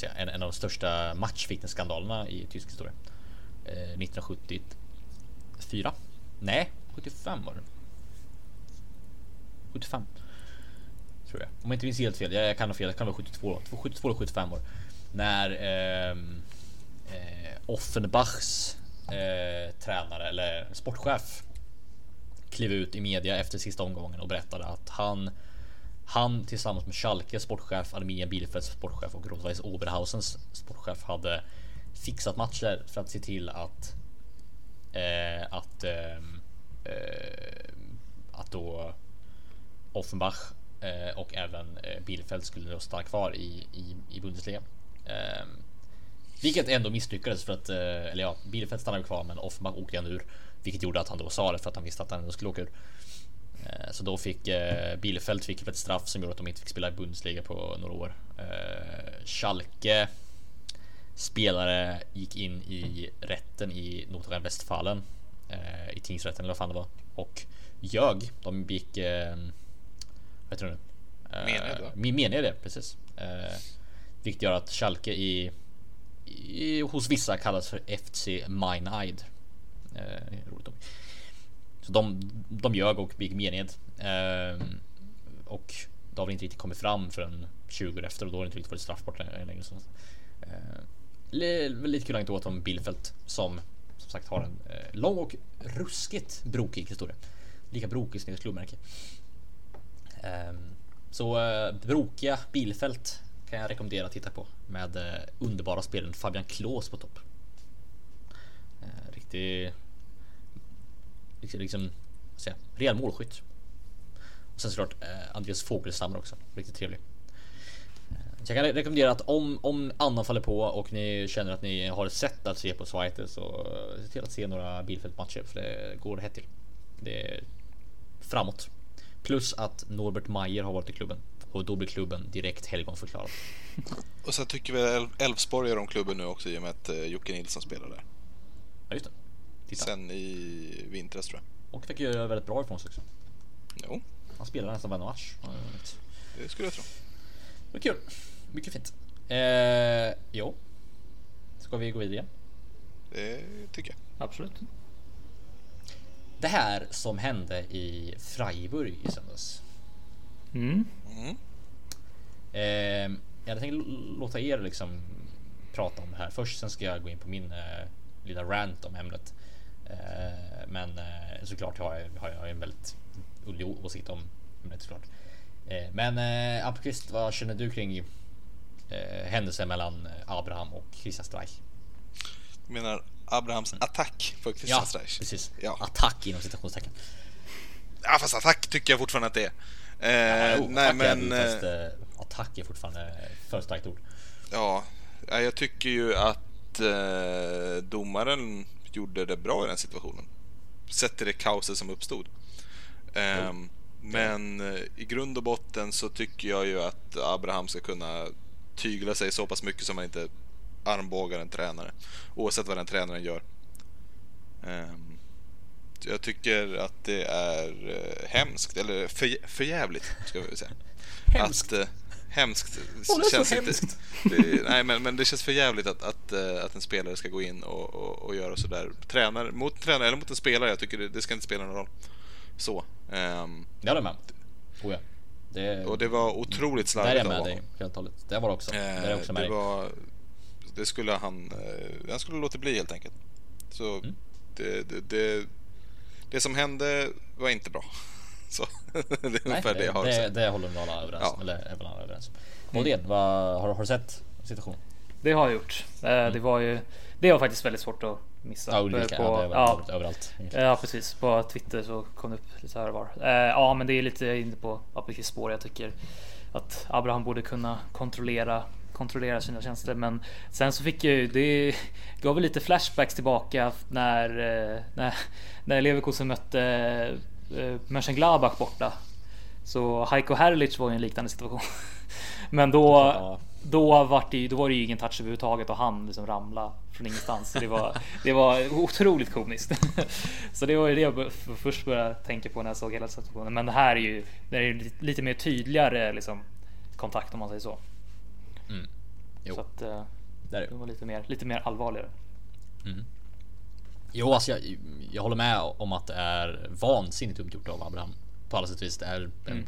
jag, en, en av de största matchfitnessskandalerna i tysk historia. Eh, 1974. Nej, 75 var det. 75. Tror jag. Om jag inte minns helt fel. Jag, jag kan ha fel. Det kan vara 72. 72 eller 75 år. När eh, eh, Offenbachs eh, tränare eller sportchef klev ut i media efter sista omgången och berättade att han han tillsammans med Schalke sportchef, Arminia Bielefelds sportchef och Rotweiss Oberhausens sportchef hade fixat matcher för att se till att eh, att ehm, eh, att då Offenbach Eh, och även eh, Bielefeld skulle då stanna kvar i, i, i Bundesliga. Eh, vilket ändå misslyckades för att, eh, eller ja, Bielefeld stannade kvar men Offenbach åkte ändå ur. Vilket gjorde att han då sa det för att han visste att han ändå skulle åka ur. Eh, Så då fick eh, Bielefeld fick ett straff som gjorde att de inte fick spela i Bundesliga på några år. Eh, Schalke spelare gick in i rätten i Nordrhein-Westfalen eh, i tingsrätten eller vad fan det var och ljög. De gick. Eh, det nu? Eh, Mened, va? mi- Mened det precis. Eh, vilket gör att Schalke i, i hos vissa kallas för FC Meineid. Eh, roligt ord. Så de, de ljög och gick mened. Och det har väl inte riktigt kommit fram förrän 20 år efter och då har det inte riktigt varit straffbart längre. Så, eh, li- lite kul anekdot om Bielfeldt som som sagt har en eh, lång och ruskigt brokig historia. Lika brokig som deras klubbmärke. Ehm, så eh, brokiga bilfält kan jag rekommendera att titta på med eh, underbara spelen Fabian Klås på topp. Eh, riktig liksom, liksom vad säger rejäl målskytt. Och sen såklart Andreas Fogelstam också. Riktigt trevlig. Så jag kan rekommendera att om, om andan faller på och ni känner att ni har ett sätt att se på Zweite så se till att se några Bielfeldt-matcher för det går hett till. Det är framåt. Plus att Norbert Mayer har varit i klubben och då blir klubben direkt helgonförklarad. (laughs) Och sen tycker vi Elf- Elfsborg gör om klubben nu också i och med att eh, Jocke Nilsson spelar där. Ja just det. Titta. Sen i vintras tror jag. Och fick göra väldigt bra ifrån sig också. Jo, Han spelar nästan varje match. Det det skulle jag tro. var kul. Mycket fint. Eh, jo. Ska vi gå vidare? Det tycker jag. Absolut. Det här som hände i Freiburg i söndags. Mm. Mm. Eh, jag hade tänkt l- låta er liksom prata om det här först. Sen ska jag gå in på min eh, lilla rant om ämnet. Eh, men eh, såklart har jag, har jag en väldigt ullig åsikt om ämnet såklart. Eh, men eh, Appelqvist, vad känner du kring eh, händelsen mellan Abraham och Christian Streich? Du menar Abrahams attack på Christian Mm. Ja, Streich? precis. Ja. Attack inom citationstecken. ja, fast attack tycker jag fortfarande att det är. Eh, Jo, nej, attack men... är, fast, eh, eh, attack är fortfarande för starkt ord. Ja, ja, jag tycker ju att eh, domaren gjorde det bra i den situationen. Sett till det kaoset som uppstod. Ehm, men eh, i grund och botten så tycker jag ju att Abraham ska kunna tygla sig så pass mycket som man inte armbågar en tränare. Oavsett vad den tränaren gör. Ehm, jag tycker att det är eh, hemskt, eller för, förjävligt ska vi säga. Hemskt. Att, eh, hemskt. Åh, det så känns hemskt. Inte, det, nej, men, men det känns för jävligt att, att, eh, att en spelare ska gå in och, och, och göra sådär. Tränare, mot en tränare eller mot en spelare, jag tycker det, det ska inte spela någon roll. Så. ehm, Det håller jag med. Oh, ja. det, och det var otroligt Där är slarvigt jag av med honom. dig helt och hållet. Det var det också. det är jag Eh, också med det dig. var... Det skulle han... eh, Han skulle låta bli helt enkelt. Så Mm. det, det, det... Det som hände var inte bra. (laughs) Så det är Nej, ungefär det jag har det, säga. det håller nog alla överens Ja. Eller väl alla överens om. Modén, vad, har, har du sett situationen? Det har jag gjort. Eh, Det var ju. Det var faktiskt väldigt svårt att missa. Ja, Ulrika, på, ja, det var ja, överallt. Ja precis, på Twitter så kom det upp lite här och var. Eh, ja men det är lite inne på Appelqvists spår. Jag tycker att Abraham borde kunna kontrollera kontrollera sina tjänster. Men sen så fick jag ju, det gav väl lite flashbacks tillbaka när, eh, när, när Leverkusen mötte eh, Mönchengladbach borta. Så Heiko Herrlich var ju en liknande situation. (laughs) Men då, då, var det, ju- då var det ju ingen touch överhuvudtaget och han liksom ramla från ingenstans. Så det var, (laughs) det var otroligt komiskt. (laughs) Så det var ju det jag först började tänka på när jag såg hela situationen. Men det här är ju, det är ju lite- lite mer tydligare liksom, kontakt om man säger så. Mm. Jo, Så att eh, det var lite mer, lite mer allvarligare. Jo, alltså jag, jag håller med om att det är vansinnigt dumt gjort av Abraham. på alla sätt och vis. Det är en Mm.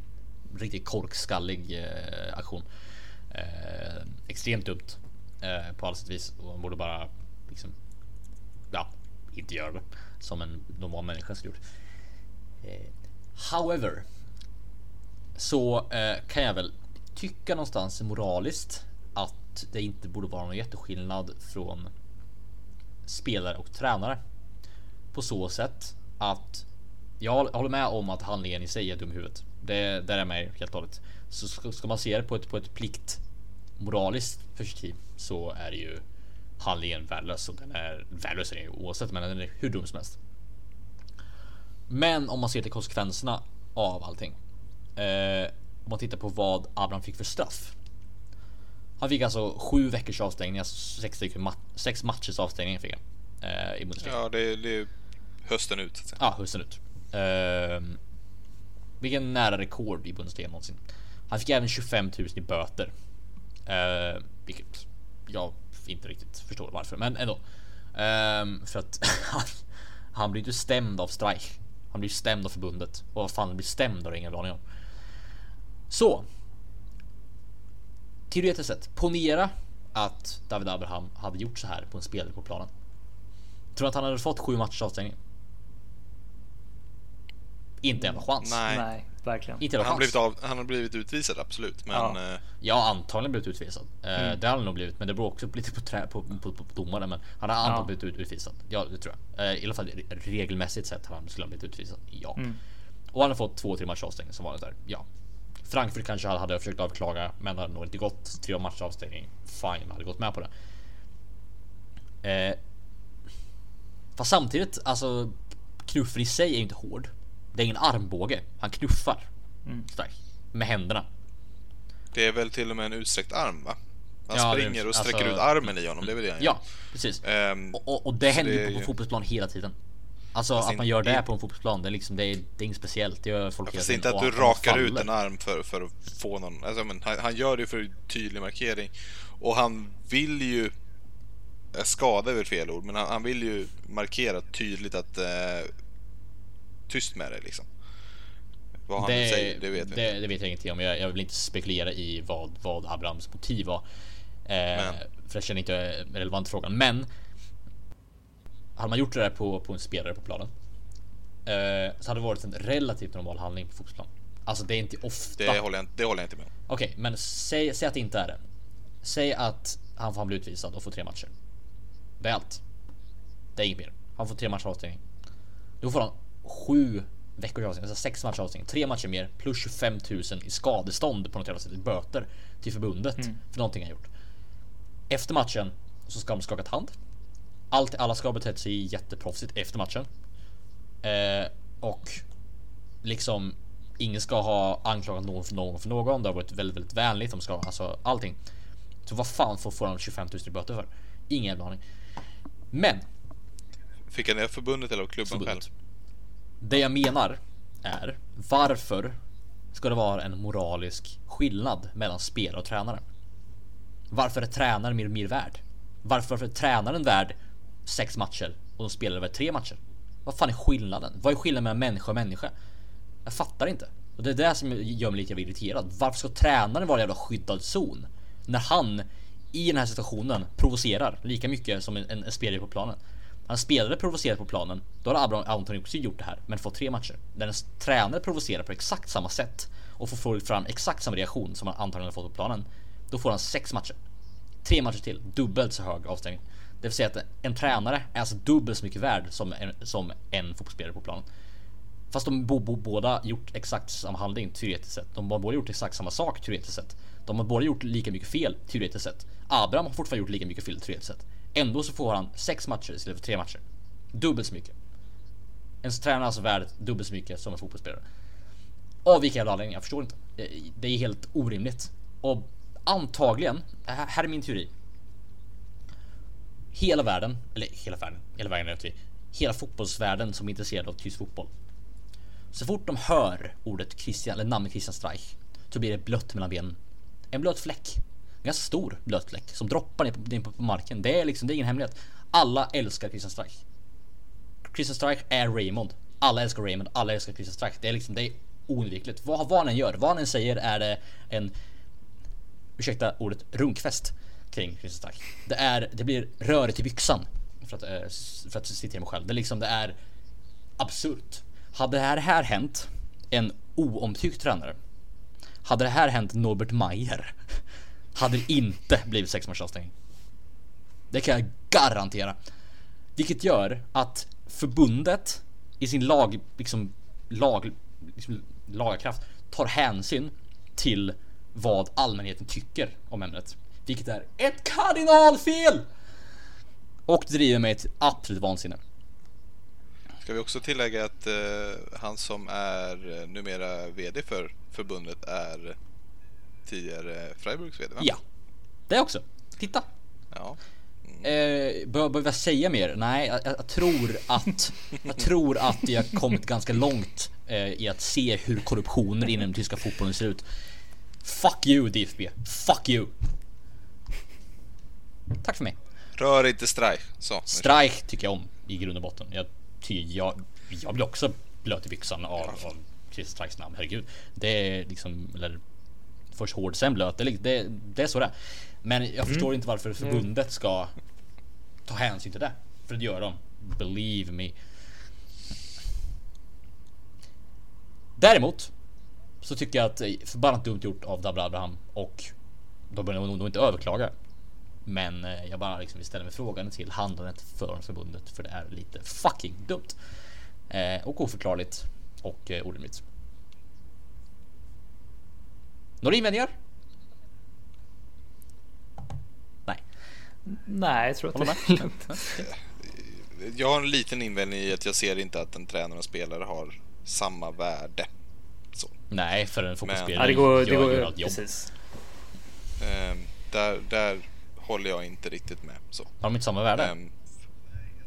riktigt korkskallig eh, aktion. Eh, extremt dumt eh, på alla sätt och vis. Och man borde bara liksom, ja, inte göra det som en normal människa skulle gjort. Eh, however, så eh, kan jag väl tycka någonstans moraliskt att det inte borde vara någon jätteskillnad från spelare och tränare. På så sätt att jag håller med om att handlingen i sig är dum i huvudet. Det där är mig med helt och hållet. Så ska, ska man se det på ett, på ett plikt moraliskt perspektiv så är det ju handlingen värdelös och den är värdelös är den ju oavsett men den är hur dum som helst. Men om man ser till konsekvenserna av allting. Eh, om man tittar på vad Abraham fick för straff. Han fick alltså sju veckors avstängning, alltså sex, stycken ma- sex matchers avstängning fick han. Eh, I Bundesliga. Ja, det, det är hösten ut så att säga. Ja, hösten ut. Ehm, vilken nära rekord i Bundesliga någonsin. Han fick även 25 000 i böter. Uh, vilket jag inte riktigt förstår varför, men ändå. Ehm, för att (laughs) han, han blir inte stämd av Streich. Han blir stämd av förbundet. Och vad fan han blir stämd jag ingen aning om. Så. Teoretiskt sett, ponera att David Abraham hade gjort så här på en spelare på planen. Tror du att han hade fått sju matchers avstängning? Inte en chans. Nej. Nej, verkligen. Inte en Han har, chans. blivit av, han har blivit utvisad, absolut. Men Ja. eh, Ja, antagligen blivit utvisad. Eh, Mm. Det har han nog blivit, men det beror också lite på, trä, på, på, på, på domaren. Men han har antagligen Ja. blivit ut- utvisad. Ja, det tror jag. Eh, I alla fall re- regelmässigt sett har han skulle han blivit utvisad. Ja. Mm. Och han har fått två, tre matchers avstängning som vanligt där. Ja. Frankfurt kanske hade, försökt överklaga, men hade nog inte gått. Tre matchers avstängning. Fine, man hade gått med på det. Eh, fast samtidigt, alltså knuffen i sig är ju inte hård. Det är ingen armbåge. Han knuffar. Mm. Stark. Med händerna. det är väl till och med en utsträckt arm va? Han Ja, springer och sträcker alltså- ut armen i honom, det är väl det han gör. Ja, precis. Ehm, Och, och, och det händer det ju på, på ju- fotbollsplan hela tiden. Alltså Fast att man gör det på en fotbollsplan, det är liksom det är, det är inget speciellt. Det gör folk Ja, fast inte att du rakar faller. ut en arm för, för att få någon... Alltså, men han, han gör det ju för tydlig markering. Och han vill ju... Skada är väl fel ord, men han, han vill ju markera tydligt att... Eh, tyst med det liksom. Vad han Det, säger, det vet vi det, inte. det vet jag ingenting om. Jag, jag vill inte spekulera i vad, vad Abrahams motiv var. Eh, för jag känner inte relevant frågan. Men. Hade man gjort det där på, på en spelare på planen. Eh, så hade det varit en relativt normal handling på fotbollsplan. Alltså det är inte ofta. Det håller, jag, inte- det håller jag inte med om. Okej, men säg, säg att det inte är det. Säg att han får bli utvisad och får tre matcher. Det är allt. Det är inget mer. Han får tre matcher avstängning. Då får han sju veckors avstängning, alltså sex matcher avstängning. Tre matcher mer plus 25 000 i skadestånd på något jävla sätt, i böter till förbundet för någonting han gjort. Efter matchen så ska de skaka hand. Allt, alla ska ha betett sig jätteproffsigt efter matchen. Eh, och liksom ingen ska ha anklagat någon för någon för någon. Det har varit väldigt, väldigt vänligt. De ska alltså allting. Så vad fan får, får han 25 000 i böter för? Ingen jävla aning. Men Fick han det förbundet eller av klubben förbundet. själv? Det jag menar är varför ska det vara en moralisk skillnad mellan spelare och tränare? Varför är tränaren mer, mer värd? Varför, varför är tränaren värd sex matcher och de spelar över tre matcher? Vad fan är skillnaden? Vad är skillnaden mellan människa och människa? Jag fattar inte. Och det är det som gör mig lite jävla irriterad. Varför ska tränaren vara en jävla skyddad zon? När han i den här situationen provocerar lika mycket som en, en, en spelare på planen. Han spelade provocerat på planen, då hade Abraham Anthony också gjort det här, men fått tre matcher. När en tränare provocerar på exakt samma sätt och får fram exakt samma reaktion som han antagligen har fått på planen, då får han sex matcher. Tre matcher till, dubbelt så hög avstängning. Det vill säga att en tränare är alltså dubbelt så mycket värd som en, som en fotbollsspelare på planen. Fast de bo, bo, båda gjort exakt samma handling teoretiskt sett. De har båda gjort exakt samma sak teoretiskt sett. De har båda gjort lika mycket fel teoretiskt sett. Abraham har fortfarande gjort lika mycket fel teoretiskt sett. Ändå så får han sex matcher istället för tre matcher. Dubbelt så mycket. En tränare är alltså värd dubbelt så mycket som en fotbollsspelare. Av vilka jävla anledningar? Jag förstår inte. Eh, det- är helt orimligt. Och antagligen, här är min teori. Hela världen, eller hela världen, hela världen vet vi. Hela fotbollsvärlden som är intresserad av tysk fotboll. Så fort de hör ordet Christian, eller namnet Christian Streich, så blir det blött mellan benen. En blöt fläck. En ganska stor blöt fläck som droppar ner på, ner på marken. Det är liksom, det är ingen hemlighet. Alla älskar Christian Streich. Christian Streich är Raymond. Alla älskar Raymond, alla älskar Christian Streich. Det är liksom, det är oundvikligt. Vad, vad han än gör, vad han än säger är det en ursäkta ordet runkfest kring Christer Stark. Det är, det blir rörigt i byxan. För att, eh, för att citera mig själv. Det är liksom, det är absurt. Hade det här, här hänt en oomtyckt tränare. Hade det här hänt Norbert Mayer. Hade det inte blivit sex avstängning. Det kan jag garantera. Vilket gör att förbundet i sin lag, liksom, lag, liksom, lagakraft tar hänsyn till vad allmänheten tycker om ämnet. Vilket är ett kardinalfel! Och driver mig till absolut vansinne. Ska vi också tillägga att eh, han som är eh, numera VD för förbundet är tidigare Freiburgs VD va? Ja, det också. Titta. Ja. Eh, bör, behöver jag säga mer? Nej, jag, jag tror att jag tror att jag kommit ganska långt eh, i att se hur korruptionen inom den tyska fotbollen ser ut. Fuck you DFB. Fuck you. Tack för mig. Rör inte Streich. Så. Streich tycker jag om i grund och botten. Jag, jag, jag blir också blöt i byxan av, av Christer Streichs namn. Herregud. Det är liksom, eller först hård sen blöt. Det, det, det är så det är. Men jag förstår inte varför förbundet ska ta hänsyn till det. För det gör de. Believe me. Däremot så tycker jag att förbannat dumt gjort av Dabra Abraham och de bör nog inte överklaga. Men eh, jag bara liksom vill ställa mig frågan till handlandet för förbundet för det är lite fucking dumt. Eh, och oförklarligt och eh, orimligt. Några invändningar? Nej. Nej, jag tror att Håller det är (laughs) lugnt. Jag har en liten invändning i att jag ser inte att en tränare och spelare har samma värde. Så. Nej, för en Ja, fotbollsspelare det går, det gör går allt jobb. precis. Ehm, där, där håller jag inte riktigt med. Så. Har de inte samma värde? Ehm,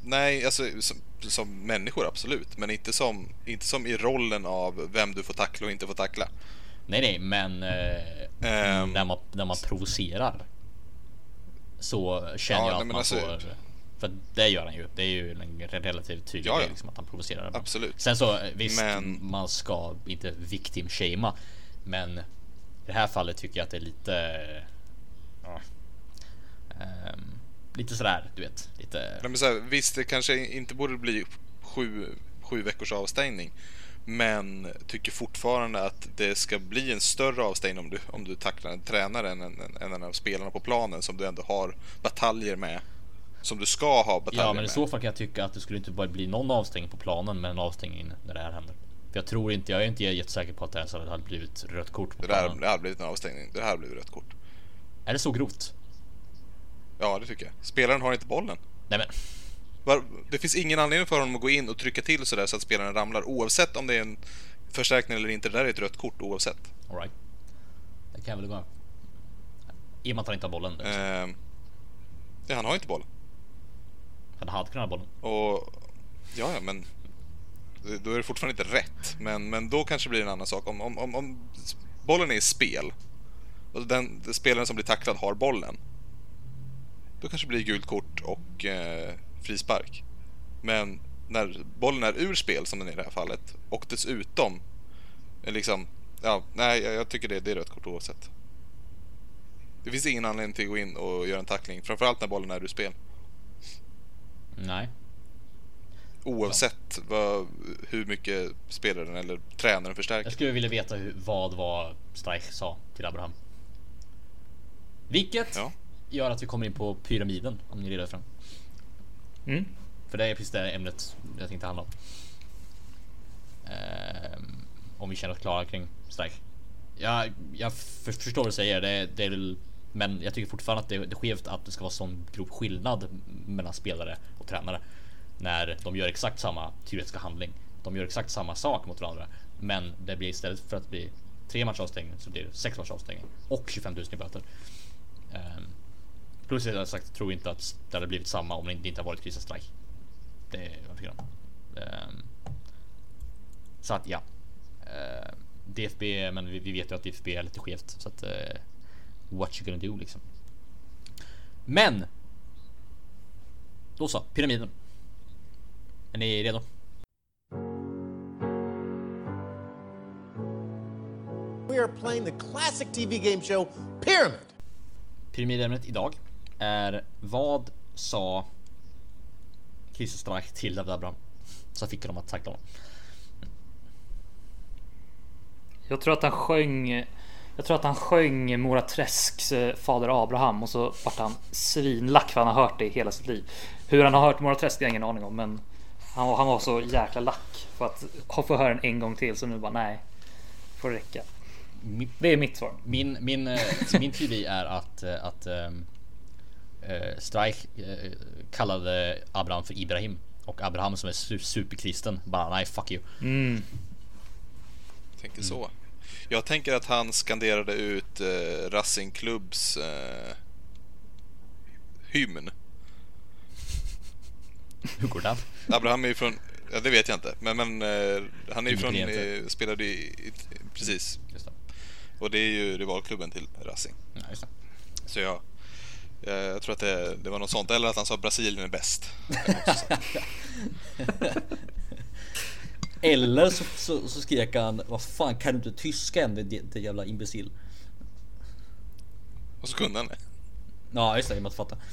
nej, alltså som, som människor absolut, men inte som, inte som i rollen av vem du får tackla och inte får tackla. Nej, nej, men eh, Ehm. när, man, när man provocerar så känner Ja, jag att men man alltså- får för det gör han ju. Det är ju en relativt tydlig Ja, ja. liksom, att han provocerar. Absolut. Sen så eh, visst, Men- man ska inte victim shamea, men i det här fallet tycker jag att det är lite. ja, ehm, lite sådär, du vet, lite. Nej, men här, visst, det kanske inte borde bli sju, sju veckors avstängning. Men tycker fortfarande att det ska bli en större avstängning om du, om du tacklar en tränare än en, än en av spelarna på planen som du ändå har bataljer med. Som du ska ha bataljer Ja, men i med. så fall kan jag tycka att det skulle inte bara bli någon avstängning på planen, men en avstängning när det här händer. För jag tror inte, jag är inte jättesäker på att det ens hade blivit rött kort på Det där planen. det hade blivit en avstängning. Det här blivit rött kort. Är det så grovt? Ja, det tycker jag. Spelaren har inte bollen. Nej men, Det finns ingen anledning för honom att gå in och trycka till sådär så att spelaren ramlar oavsett om det är en förstärkning eller inte. Det där är ett rött kort oavsett. alright. Det kan jag väl gå. I och med att han inte har bollen. Ehm, ja, han har inte bollen. Han hade kunnat ha bollen. Och ja, ja, men då är det fortfarande inte rätt. Men, men då kanske det blir en annan sak. Om, om, om, om bollen är i spel och den, den spelaren som blir tacklad har bollen. Då kanske det blir gult kort och eh, frispark. Men när bollen är ur spel som den är i det här fallet och dessutom är liksom, ja, nej, jag, jag tycker det, det är rött kort oavsett. Det finns ingen anledning till att gå in och göra en tackling, framförallt när bollen är ur spel. Nej. Oavsett vad, hur mycket spelaren eller tränaren förstärker. Jag skulle vilja veta hur, vad var Streich sa till Abraham. Vilket Ja. Gör att vi kommer in på pyramiden om ni är redo för den. Mm. För det är precis det ämnet jag tänkte handla om. Ehm, om vi känner oss klara kring Streich. Jag, jag för, förstår vad du säger, det, det är väl, men jag tycker fortfarande att det, det är skevt att det ska vara sån grov skillnad mellan spelare och tränare. När de gör exakt samma teoretiska handling. De gör exakt samma sak mot varandra. Men det blir istället för att bli tre matchers avstängning så blir det sex matchers avstängning. Och 25 000 i böter. Um, plus jag sagt, tror inte att det hade blivit samma om det inte har varit Christian Streich. Det övertygad om. Ehm, så att ja. Ehm, DFB, men vi, vi vet ju att DFB är lite skevt så att uh, what you gonna do liksom. Men. Då så, pyramiden. Är ni redo? we are playing the classic TV game show Pyramid. Pyramidämnet idag är vad sa Christer Streich till David Abraham? Så fick de att tackla honom. Jag tror att han sjöng. Jag tror att han sjöng Mora Träsks eh, fader Abraham och så vart han svinlack för han har hört det hela sitt liv. Hur han har hört Mora Träsk det har jag ingen aning om men han, var- han var så jäkla lack för att få höra den en gång till så nu bara nej. Får det räcka. Det är mitt svar. min, min, eh, min teori är att, eh, att ehm, eh, Streich eh, kallade Abraham för Ibrahim och Abraham som är su- superkristen bara nej fuck you. Tänker så. Jag tänker att han skanderade ut eh, Racing Clubs eh, hymn. Hur går det? Abraham är ju från, ja det vet jag inte, men, men eh, han är ju från, eh, spelade i, i, precis. Just det. Och det är ju rivalklubben till Racing. Ja, just det. Så jag, jag, jag tror att det, det var något sånt, eller att han sa Brasilien är bäst. (laughs) Eller så, så, så skrek han vad fan kan du inte tyska än det, det jävla imbecill. Och så kunde han det. Ja just det, jag måste fatta. (laughs)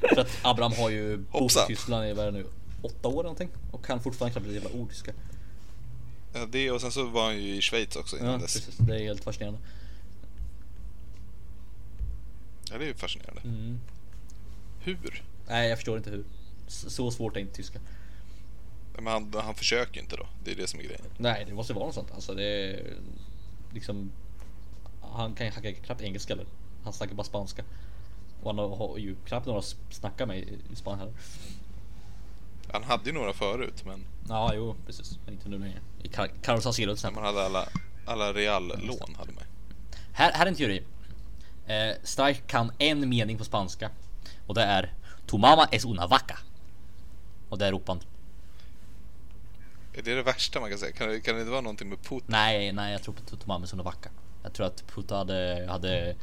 För att Abraham har ju bott i. Tyskland i vad är det nu, åtta år någonting och kan fortfarande knappt ett jävla ord tyska. Ja, det och sen så var han ju i Schweiz också innan Ja, dess. precis. Det är helt fascinerande. Ja, det är ju fascinerande. Mm. Hur? Nej, jag förstår inte hur. Så svårt är inte tyska. Men han, han försöker ju inte då. Det är det som är grejen. Nej, det måste vara något sånt. Alltså det är liksom. Han kan han kan knappt engelska eller. Han snackar bara spanska. Och han har ju knappt några att snacka med i Spanien heller. Han hade ju några förut, men Ja, jo, precis. Men inte nu längre. I Car- Carlos Salcedo till exempel. man hade alla, alla Real-lån hade man. Här, här är en teori. Eh, Streich kan en mening på spanska. Och det är Tu mama es una vaca. Och det ropar han. Är det det värsta man kan säga? Kan det, kan det inte vara någonting med Putin? Nej, nej, jag tror på Tu mama es una vaca. Jag tror att Puta hade, hade,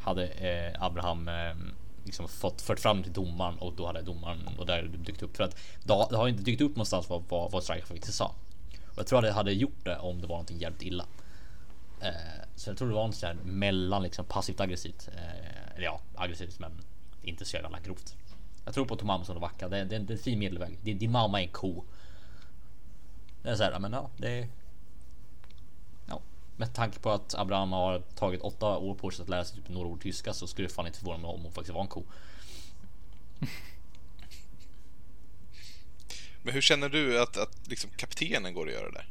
hade eh, Abraham eh, liksom fått fört fram till domaren och då hade domaren och där dykt upp för att det, det har inte dykt upp någonstans vad, vad, vad Streich faktiskt sa. Och jag tror att det hade gjort det om det var någonting jävligt illa. Eh, så jag tror det var sånt där mellan liksom passivt aggressivt. Eh, eller ja, aggressivt men inte så jävla grovt. Jag tror på Tomam som vacka. Det, är- det, det är en fin medelväg. Din, din mamma är en ko. Det är så här, men ja, det är. Ja, med tanke på att Abraham har tagit åtta år på sig att lära sig typ några ord tyska så skulle det fan inte förvåna mig om hon faktiskt var en ko. Men hur känner du att, att liksom kaptenen går att göra det?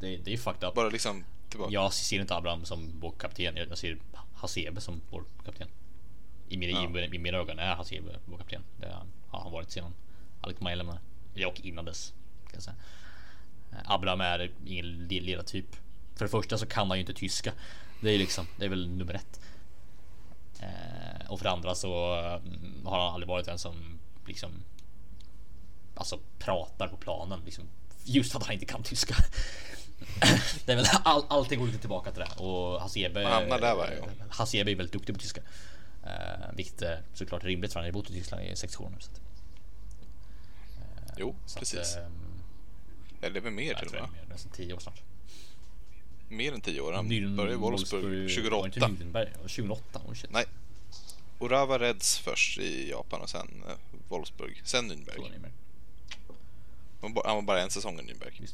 Det, det är ju fucked up. Bara liksom tillbaka. Jag ser inte Abraham som vår kapten. Jag ser Hasebe som vår kapten. I mina, Ja. i, i mina ögon är Hasebe vår kapten. Det har han varit sedan Alec Maja lämnade. Och innan dess. Kan säga. Eh, Abraham är ingen le- ledartyp. För det första så kan han ju inte tyska. Det är liksom, det är väl nummer ett. Eh, och för det andra så mm, har han aldrig varit en som liksom Alltså pratar på planen liksom. Just att han inte kan tyska. (coughs) det är väl all, allting går lite tillbaka till det och Hasebe. Man hamnar där varje gång. Hasebe är väldigt duktig på tyska. Eh, vilket är såklart rimligt för han har bott i Tyskland i sex år nu. Så att, Jo, så precis. Att, ehm, Eller väl mer till och med. nästan tio år snart. Mer än tio år. Han Nürn- började i Wolfsburg inte 2008. Nürnberg? 2008? Oh shit. Nej. Urawa Reds först i Japan och sen eh, Wolfsburg. Sen Nürnberg. han var bara en säsong i Nürnberg.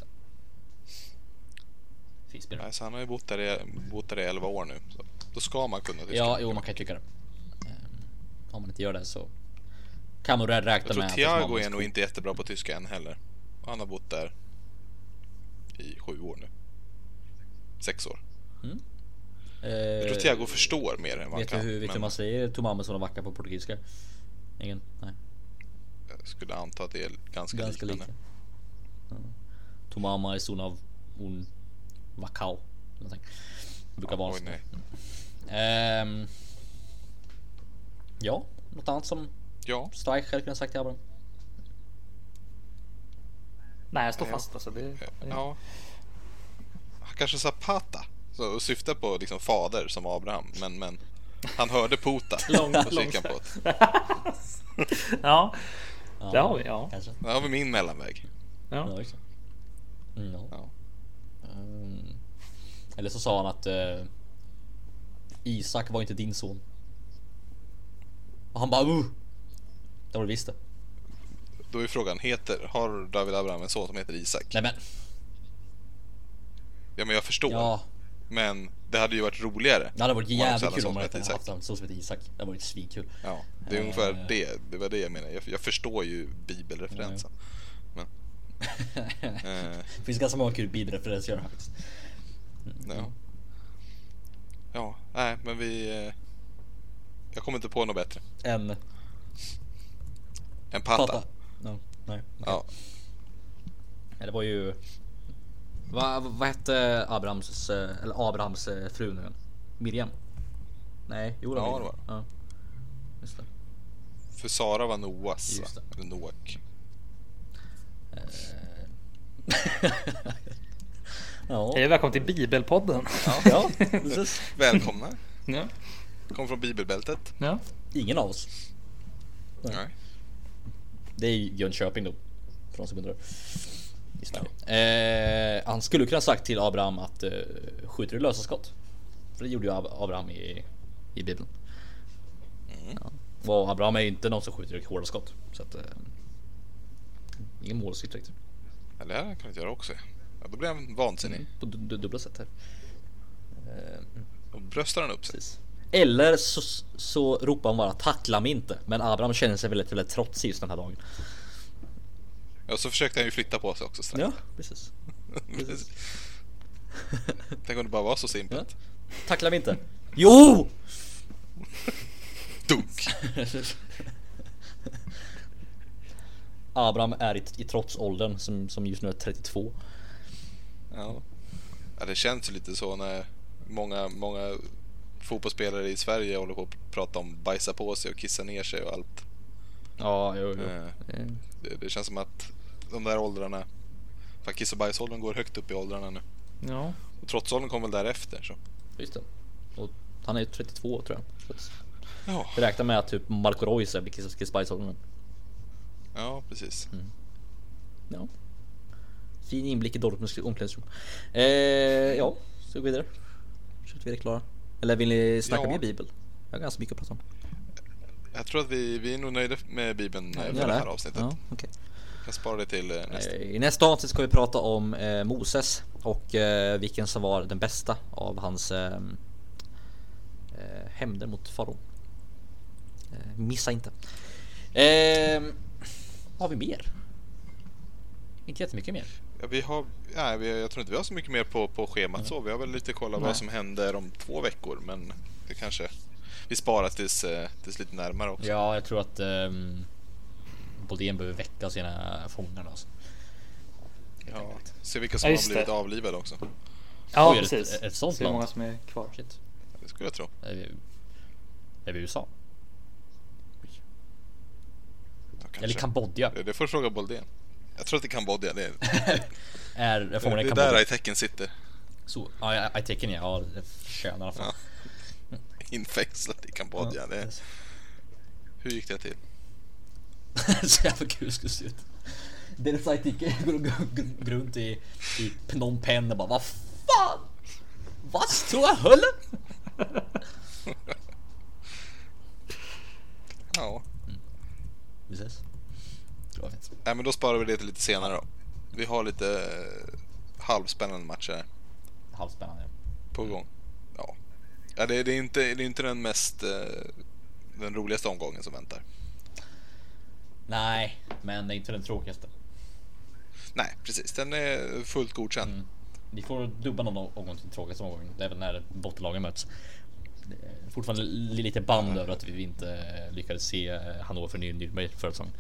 Spelare. Nej, så han har ju bott där i, bott där i 11 år nu. Så då ska man kunna tyska. Ja, jo, man kan ju tycka det. Ehm, Om man inte gör det så kan man räkna Jag tror med att Thiago är nog inte jättebra på tyska än heller. Han har bott där i sju år nu. Sex år. Jag tror Thiago förstår mer än vad han Eh, kan. hur, vet du hur man säger Tomames och vacka på portugisiska? Ingen? Nej. jag skulle anta att det är ganska, Ganska lika. liknande. Ja. Tomama är son av un vacao. Någonting. Det brukar vara nej. Ehm, ja, något annat som Ja, Streich hade kunnat sagt till Abraham? Nej, jag står Ja. fast alltså. Det, ja. Han kanske sa Pata. Så syftar på liksom fader som Abraham. Men, men han hörde Pota. (laughs) Lång- och på det. (laughs) ja. det har vi. Ja. Kanske. Där har vi min mellanväg. Ja, ja. exakt. Mm, ja. Ja. Ehm, Eller så sa han att eh, Isak var inte din son. Och han bara uh. Det var det visst det. Då är frågan, heter, har David Abraham en son som heter Isak? Nej men. Ja men jag förstår. Ja. Men det hade ju varit roligare. Det hade varit jävligt kul om man hade haft en son som heter Isak. Det hade varit svinkul. Ja, det är Eh. ungefär det. Det var det jag menar. Jag, jag förstår ju bibelreferensen. Eh, Det (laughs) finns ganska många kul bibelreferenser att göra faktiskt. ja. Ja, nej men vi... Eh, jag kommer inte på något bättre. En En patta. patta. No, nej. okej. Ja, Det var ju... Vad vad hette Abrahams, eh, eller Abrahams eh, fru nu igen? Miriam? Nej, jo det var Ja, Miriam. det Ja. Just det. för Sara var Noas va? Eller Noak. (laughs) Ja. Hej och välkommen till Bibelpodden. ja, precis. (laughs) Välkomna. Ja. Kom från bibelbältet. Ja. Ingen av oss. Nej. Det är ju Jönköping då. För de som undrar. Sverige. Eh, han skulle kunna sagt till Abraham att eh, skjuter du lösa skott? För det gjorde ju Ab- Abraham i, i Bibeln. Ja. Och Abraham är ju inte någon som skjuter hårda skott. Så att... Eh, ingen målskytt direkt. Eller det här kan jag inte göra också. Ja, då blir han vansinnig. På du, du, dubbla sätt här. Eh, Då bröstar han upp sig. precis. Eller så, så ropar han bara tackla mig inte. Men Abraham känner sig väldigt, väldigt trotsig just den här dagen. Ja, så försökte han ju flytta på sig också strax. Ja, precis. (laughs) Precis. (laughs) Tänk om det bara var så Ja. simpelt. Tackla mig inte. Jo! Dunk! (laughs) Abraham är i, i trotsåldern som, som just nu är 32. Ja. ja, det känns lite så när många, många fotbollsspelare i Sverige håller på att prata om bajsa på sig och kissa ner sig och allt. Ja, jo, jo. Eh, Det, det känns som att de där åldrarna, för kiss och bajsåldern går högt upp i åldrarna nu. Ja. Och trotsåldern kommer väl därefter så. Just det. Och han är ju 32 tror jag. Så Ja, vi räknar med att typ Marco Reus är blir Kiss Kiss Bajsåldern. Ja precis. Ja. Fin inblick i Dortmunds omklädningsrum. Eh, ja, så går vi vidare. Så att vi är klara. Eller vill ni snacka Ja. mer bibel? Jag har ganska mycket att prata om. Jag tror att vi, vi är nog nöjda med Bibeln eh, för det här avsnittet. Ja, okej. Jag kan spara det till eh, nästa. Eh, I nästa avsnitt ska vi prata om eh, Moses och eh, vilken som var den bästa av hans eh, hämnder mot farao. Missa inte. Vad har vi mer? Inte jättemycket mer. Ja, vi har, ja, vi, jag tror inte vi har så mycket mer på, på schemat så. Vi har väl lite kollat vad Nej. som händer om två veckor men det kanske vi sparar tills, eh, tills lite närmare också. Ja, jag tror att um, Bodén behöver väcka sina fångar. Alltså. Ja, se vilka som Ja, har blivit det. avlivade också. Ja, Oj, precis. ett- ett sånt Se hur många som är kvar. Shit. Det skulle jag tro. Är vi, är vi i USA? Ja, kanske. Eller Kambodja? Det, det får fråga Boldén. Jag tror att det är Kambodja. Det är, (laughs) Är, det, det är där i-tecken sitter. Så, ja, taken ja, ja det förtjänar i alla (laughs) fall. Infängslat i Kambodja. Det, hur gick det till? (laughs) så jävla kul skulle se ut. Deras sidekick går, runt i, i Phnom Penh och bara vad fan? Vad står jag håller? Ja, Vi ses. Nej, men då sparar vi det till lite senare då. Vi har lite eh, halvspännande matcher Halvspännande. på gång. Ja, ja det, det, är inte, det är inte den mest eh, den roligaste omgången som väntar. Nej, men det är inte den tråkigaste. Nej, precis. Den är fullt godkänd. Mm. Vi får dubba någon omgång till tråkigaste omgången. Även när bottenlagen möts. Fortfarande li- lite band över att vi inte lyckades se eh, Hannover Ny- Nürnberg förra säsongen.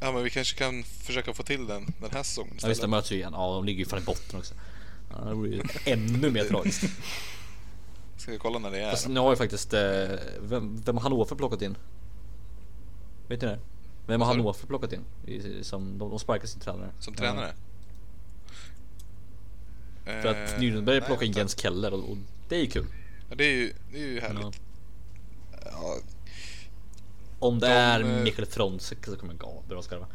Ja, men vi kanske kan försöka få till den den här säsongen Ja istället. just det, möts ju igen. Ja, de ligger ju fan i botten också. Ja, det vore ju ännu mer tragiskt. (laughs) Ska vi kolla när det är? Fast nu har ju faktiskt, eh, vem, vem har Hannover plockat in? Vet ni det? Vem har? Hannover plockat in? Som, de, de sparkar sin tränare. Som Ja. tränare? För att Eh, Nürnberg plockar in. Jens Keller och, och det är ju kul. Ja, det är ju, det är ju Ja. härligt. Ja, Om det De, är eh, Mikael Frontsek så kommer jag bra ska det vara.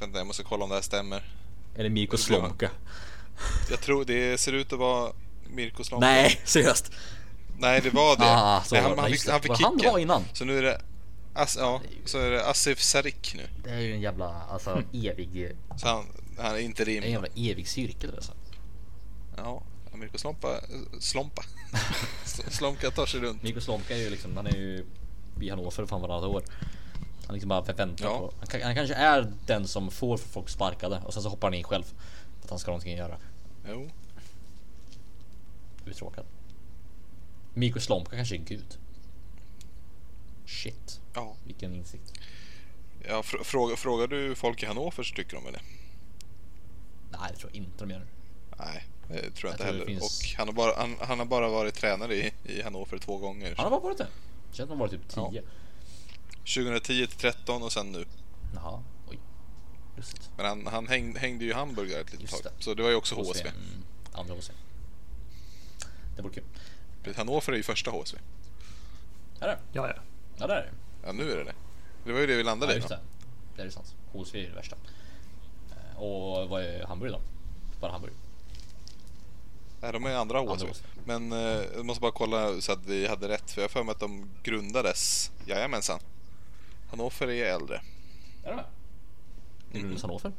vänta, jag måste kolla om det här stämmer. Eller Mirko Slomka. Jag tror det ser ut att vara Mirko Slomka. Nej, seriöst. Nej, det var det. (laughs) Ah, så Nej, han, han, fick, han fick Var han kicken. var innan? Så nu är det... As, ja, så är det Asif Sarik nu. Det är ju en jävla, alltså (laughs) evig, Så han, han är inte en rim. jävla evig cirkel alltså. Ja, Mirko Slompa... Slompa. (laughs) Slomka tar sig runt. Mikko Slomka är ju liksom, han är ju i Hannover fan varannat år. Han liksom bara väntar Ja. på, han, han kanske är den som får folk sparkade och sen så hoppar han in själv. För att han ska ha någonting att göra. Jo. Uttråkad. Mikko Slomka kanske är gud. Shit, Ja. vilken insikt. ja fr- fråga, frågar du folk i Hannover så tycker de väl det? Nej det tror jag inte de gör. Nej, det tror jag, inte tror det heller. finns- Och han har, bara, han, han har bara varit tränare i, i Hannover två gånger. Han har bara varit det. Känns som han varit typ 10. Ja. 2010 till 13 och sen nu. Jaha, oj. Lustigt. Men han, han häng, hängde ju i Hamburg där ett litet tag. Så det var ju också HSV. Mm, andra HSV. Det vore kul. Hannover är ju första HSV. Är det? Ja, ja. Ja det är det. Ja, nu är det det. Det var ju det vi landade Ja, just det. Det är sant. HSV är det värsta. Eh, Och vad är Hamburg då? Bara Hamburg. Nej, de är andra. HSV. Men eh, jag måste bara kolla så att vi hade rätt. För jag har för mig att de grundades. Jajamensan. Hannover är äldre. Är det? Det grundades Hannover.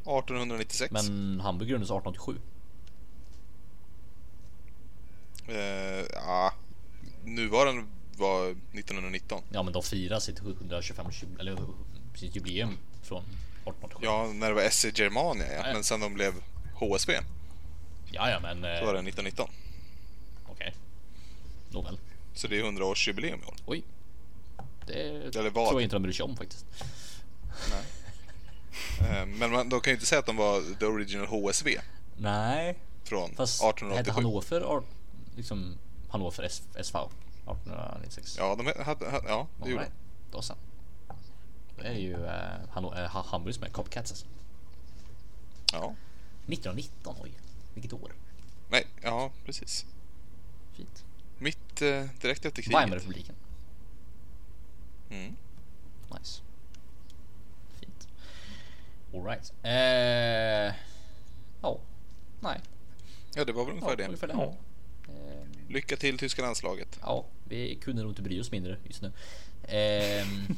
1896. Men Hamburg grundades 1887. Eh, ja, nuvarande var 1919. Ja men de firar sitt 125 eller sitt jubileum från 1887. Ja, när det var SC Germania ja. Men sen de blev HSV ja, ja men så var det eh, 1919. okej. Nåväl. Så det är 100-årsjubileum i år. Oj. Det Eller vad? tror jag inte de bryr sig om faktiskt. Eh, men man, de kan ju inte säga att de var the original HSV Nej. från Fast hette 1887. Hannover ar- liksom Hannover SV 1896? Ja, de hade, hade, ja det All gjorde right. Då så. Då är det ju eh, Hanno- eh, Hamburg som är Copcats alltså. de. Ja. 1919, oj. Vilket år. Nej, ja precis. Fint. Mitt eh, direkt efter kriget. Weimarrepubliken. Mm. Nice. Fint. Alright. Eh, ja. Nej. Ja, det var väl ungefär Ja, det. ungefär det. Ja. Eh, Lycka till tyska landslaget. ja, vi kunde nog inte bry oss mindre just nu. Ehm,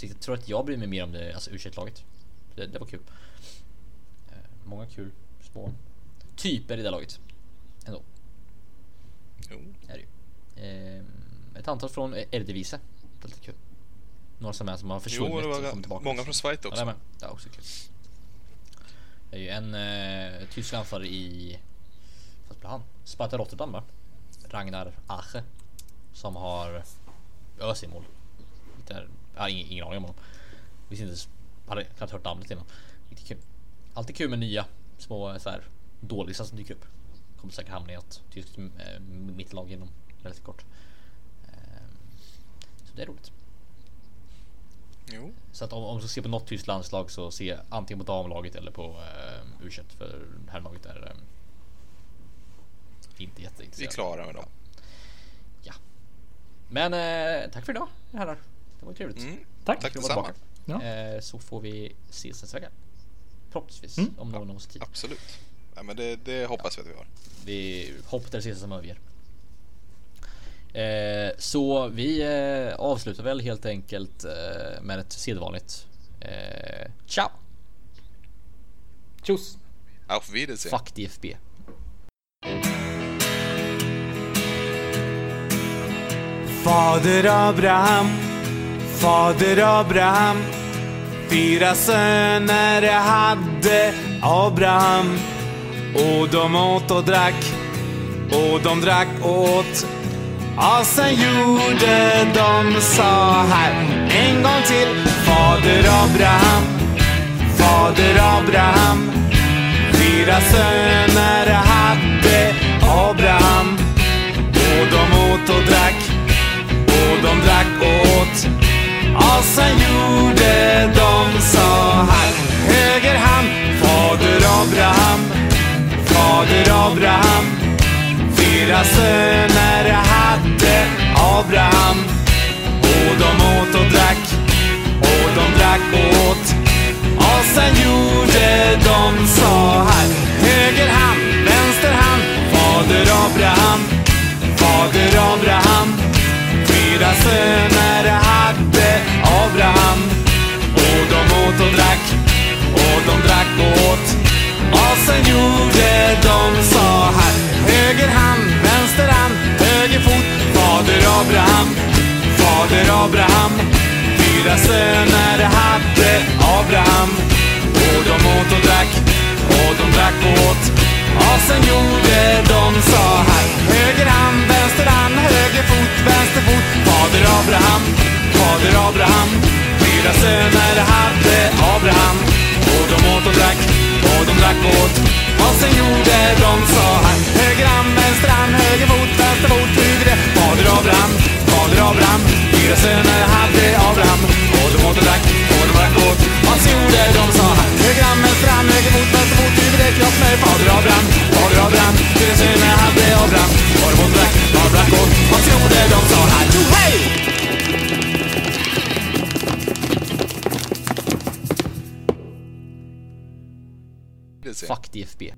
(laughs) jag tror att jag bryr mig mer om det, alltså u laget det, det var kul. Eh, många kul små typer i det laget. Ändå. Jo. Är det ju. Ehm, ett antal från Eredivisie. Det är lite kul. Några som är som har försvunnit Jo, det och var kommit tillbaka. många från Schweiz Ja, också. det är med. Det är också kul. Det är ju en eh, tysk anfallare i... Vad spelar han? Sparta Rotterdam va? Ragnar Ache. Som har ös i mål. Jag har ingen, ingen aning om honom. Visste inte, hade knappt hört namnet innan. Riktigt kul. Alltid kul med nya små så här dålisar som dyker upp. Kommer säkert hamna i ett tyskt äh, mittlag inom relativt kort. Ehm, så det är roligt. Jo. Så att om, om du ska se på något tyskt landslag så se antingen på damlaget eller på eh, u för herrlaget är eh, inte Vi är jätteintresserade. klara med dem. Ja. Men eh, tack för idag herrar. Det var trevligt. Mm. Tack. Tack detsamma. tillbaka. Ja. Eh, så får vi ses nästa vecka. Förhoppningsvis Mm. om någon av oss har tid. Absolut. Ja, men det, det hoppas vi att vi har. Vi hoppas det ses som överger. Eh, så vi eh, avslutar väl helt enkelt eh, med ett sedvanligt eh, ciao. Tjus! Auf Wiedersehen. Fuck DFB. Fader Abraham, fader Abraham Fyra söner hade Abraham och de åt och drack. Och de drack och åt. Ja, sen gjorde de så här En gång till Fader Abraham, fader Abraham. Fyra söner hade Abraham. Och de åt och drack. Och de drack och åt. Och sen gjorde de så här Höger hand, fader Abraham. Fader Abraham Fyra söner hade Abraham Och de åt och drack Och de drack och åt Och sen gjorde de så här. Höger hand, vänster hand. Fader Abraham, fader Abraham. Fyra söner hade Abraham. Och de åt och drack, och de drack och åt. Sen gjorde de så här. Höger hand, vänster hand, höger fot. Fader Abraham, fader Abraham. Fyra söner hade Abraham. Och de åt och drack, och de drack och åt. Och sen gjorde de så här. Höger hand, vänster hand, höger fot, vänster fot. Fader Abraham, fader Abraham. Fyra söner hade Abraham. Och de åt och drack, och de drack åt. Och sen gjorde de så här. Höger hand, vänster hand, höger fot, vänster fot. Huvud Fader Abraham, fader Abraham. Fyra söner hade Abraham. Och de åt och drack, och de drack åt. Och sen gjorde de så här. Höger hand, vänster hand, höger fot, vänster fot. huvudet, kropp med fader Abraham, fader Abraham. Fyra söner hade Abraham. Och de åt och drack, och de drack åt. Och sen gjorde de så här. Jo, hej! Det ser. Fuck DFB.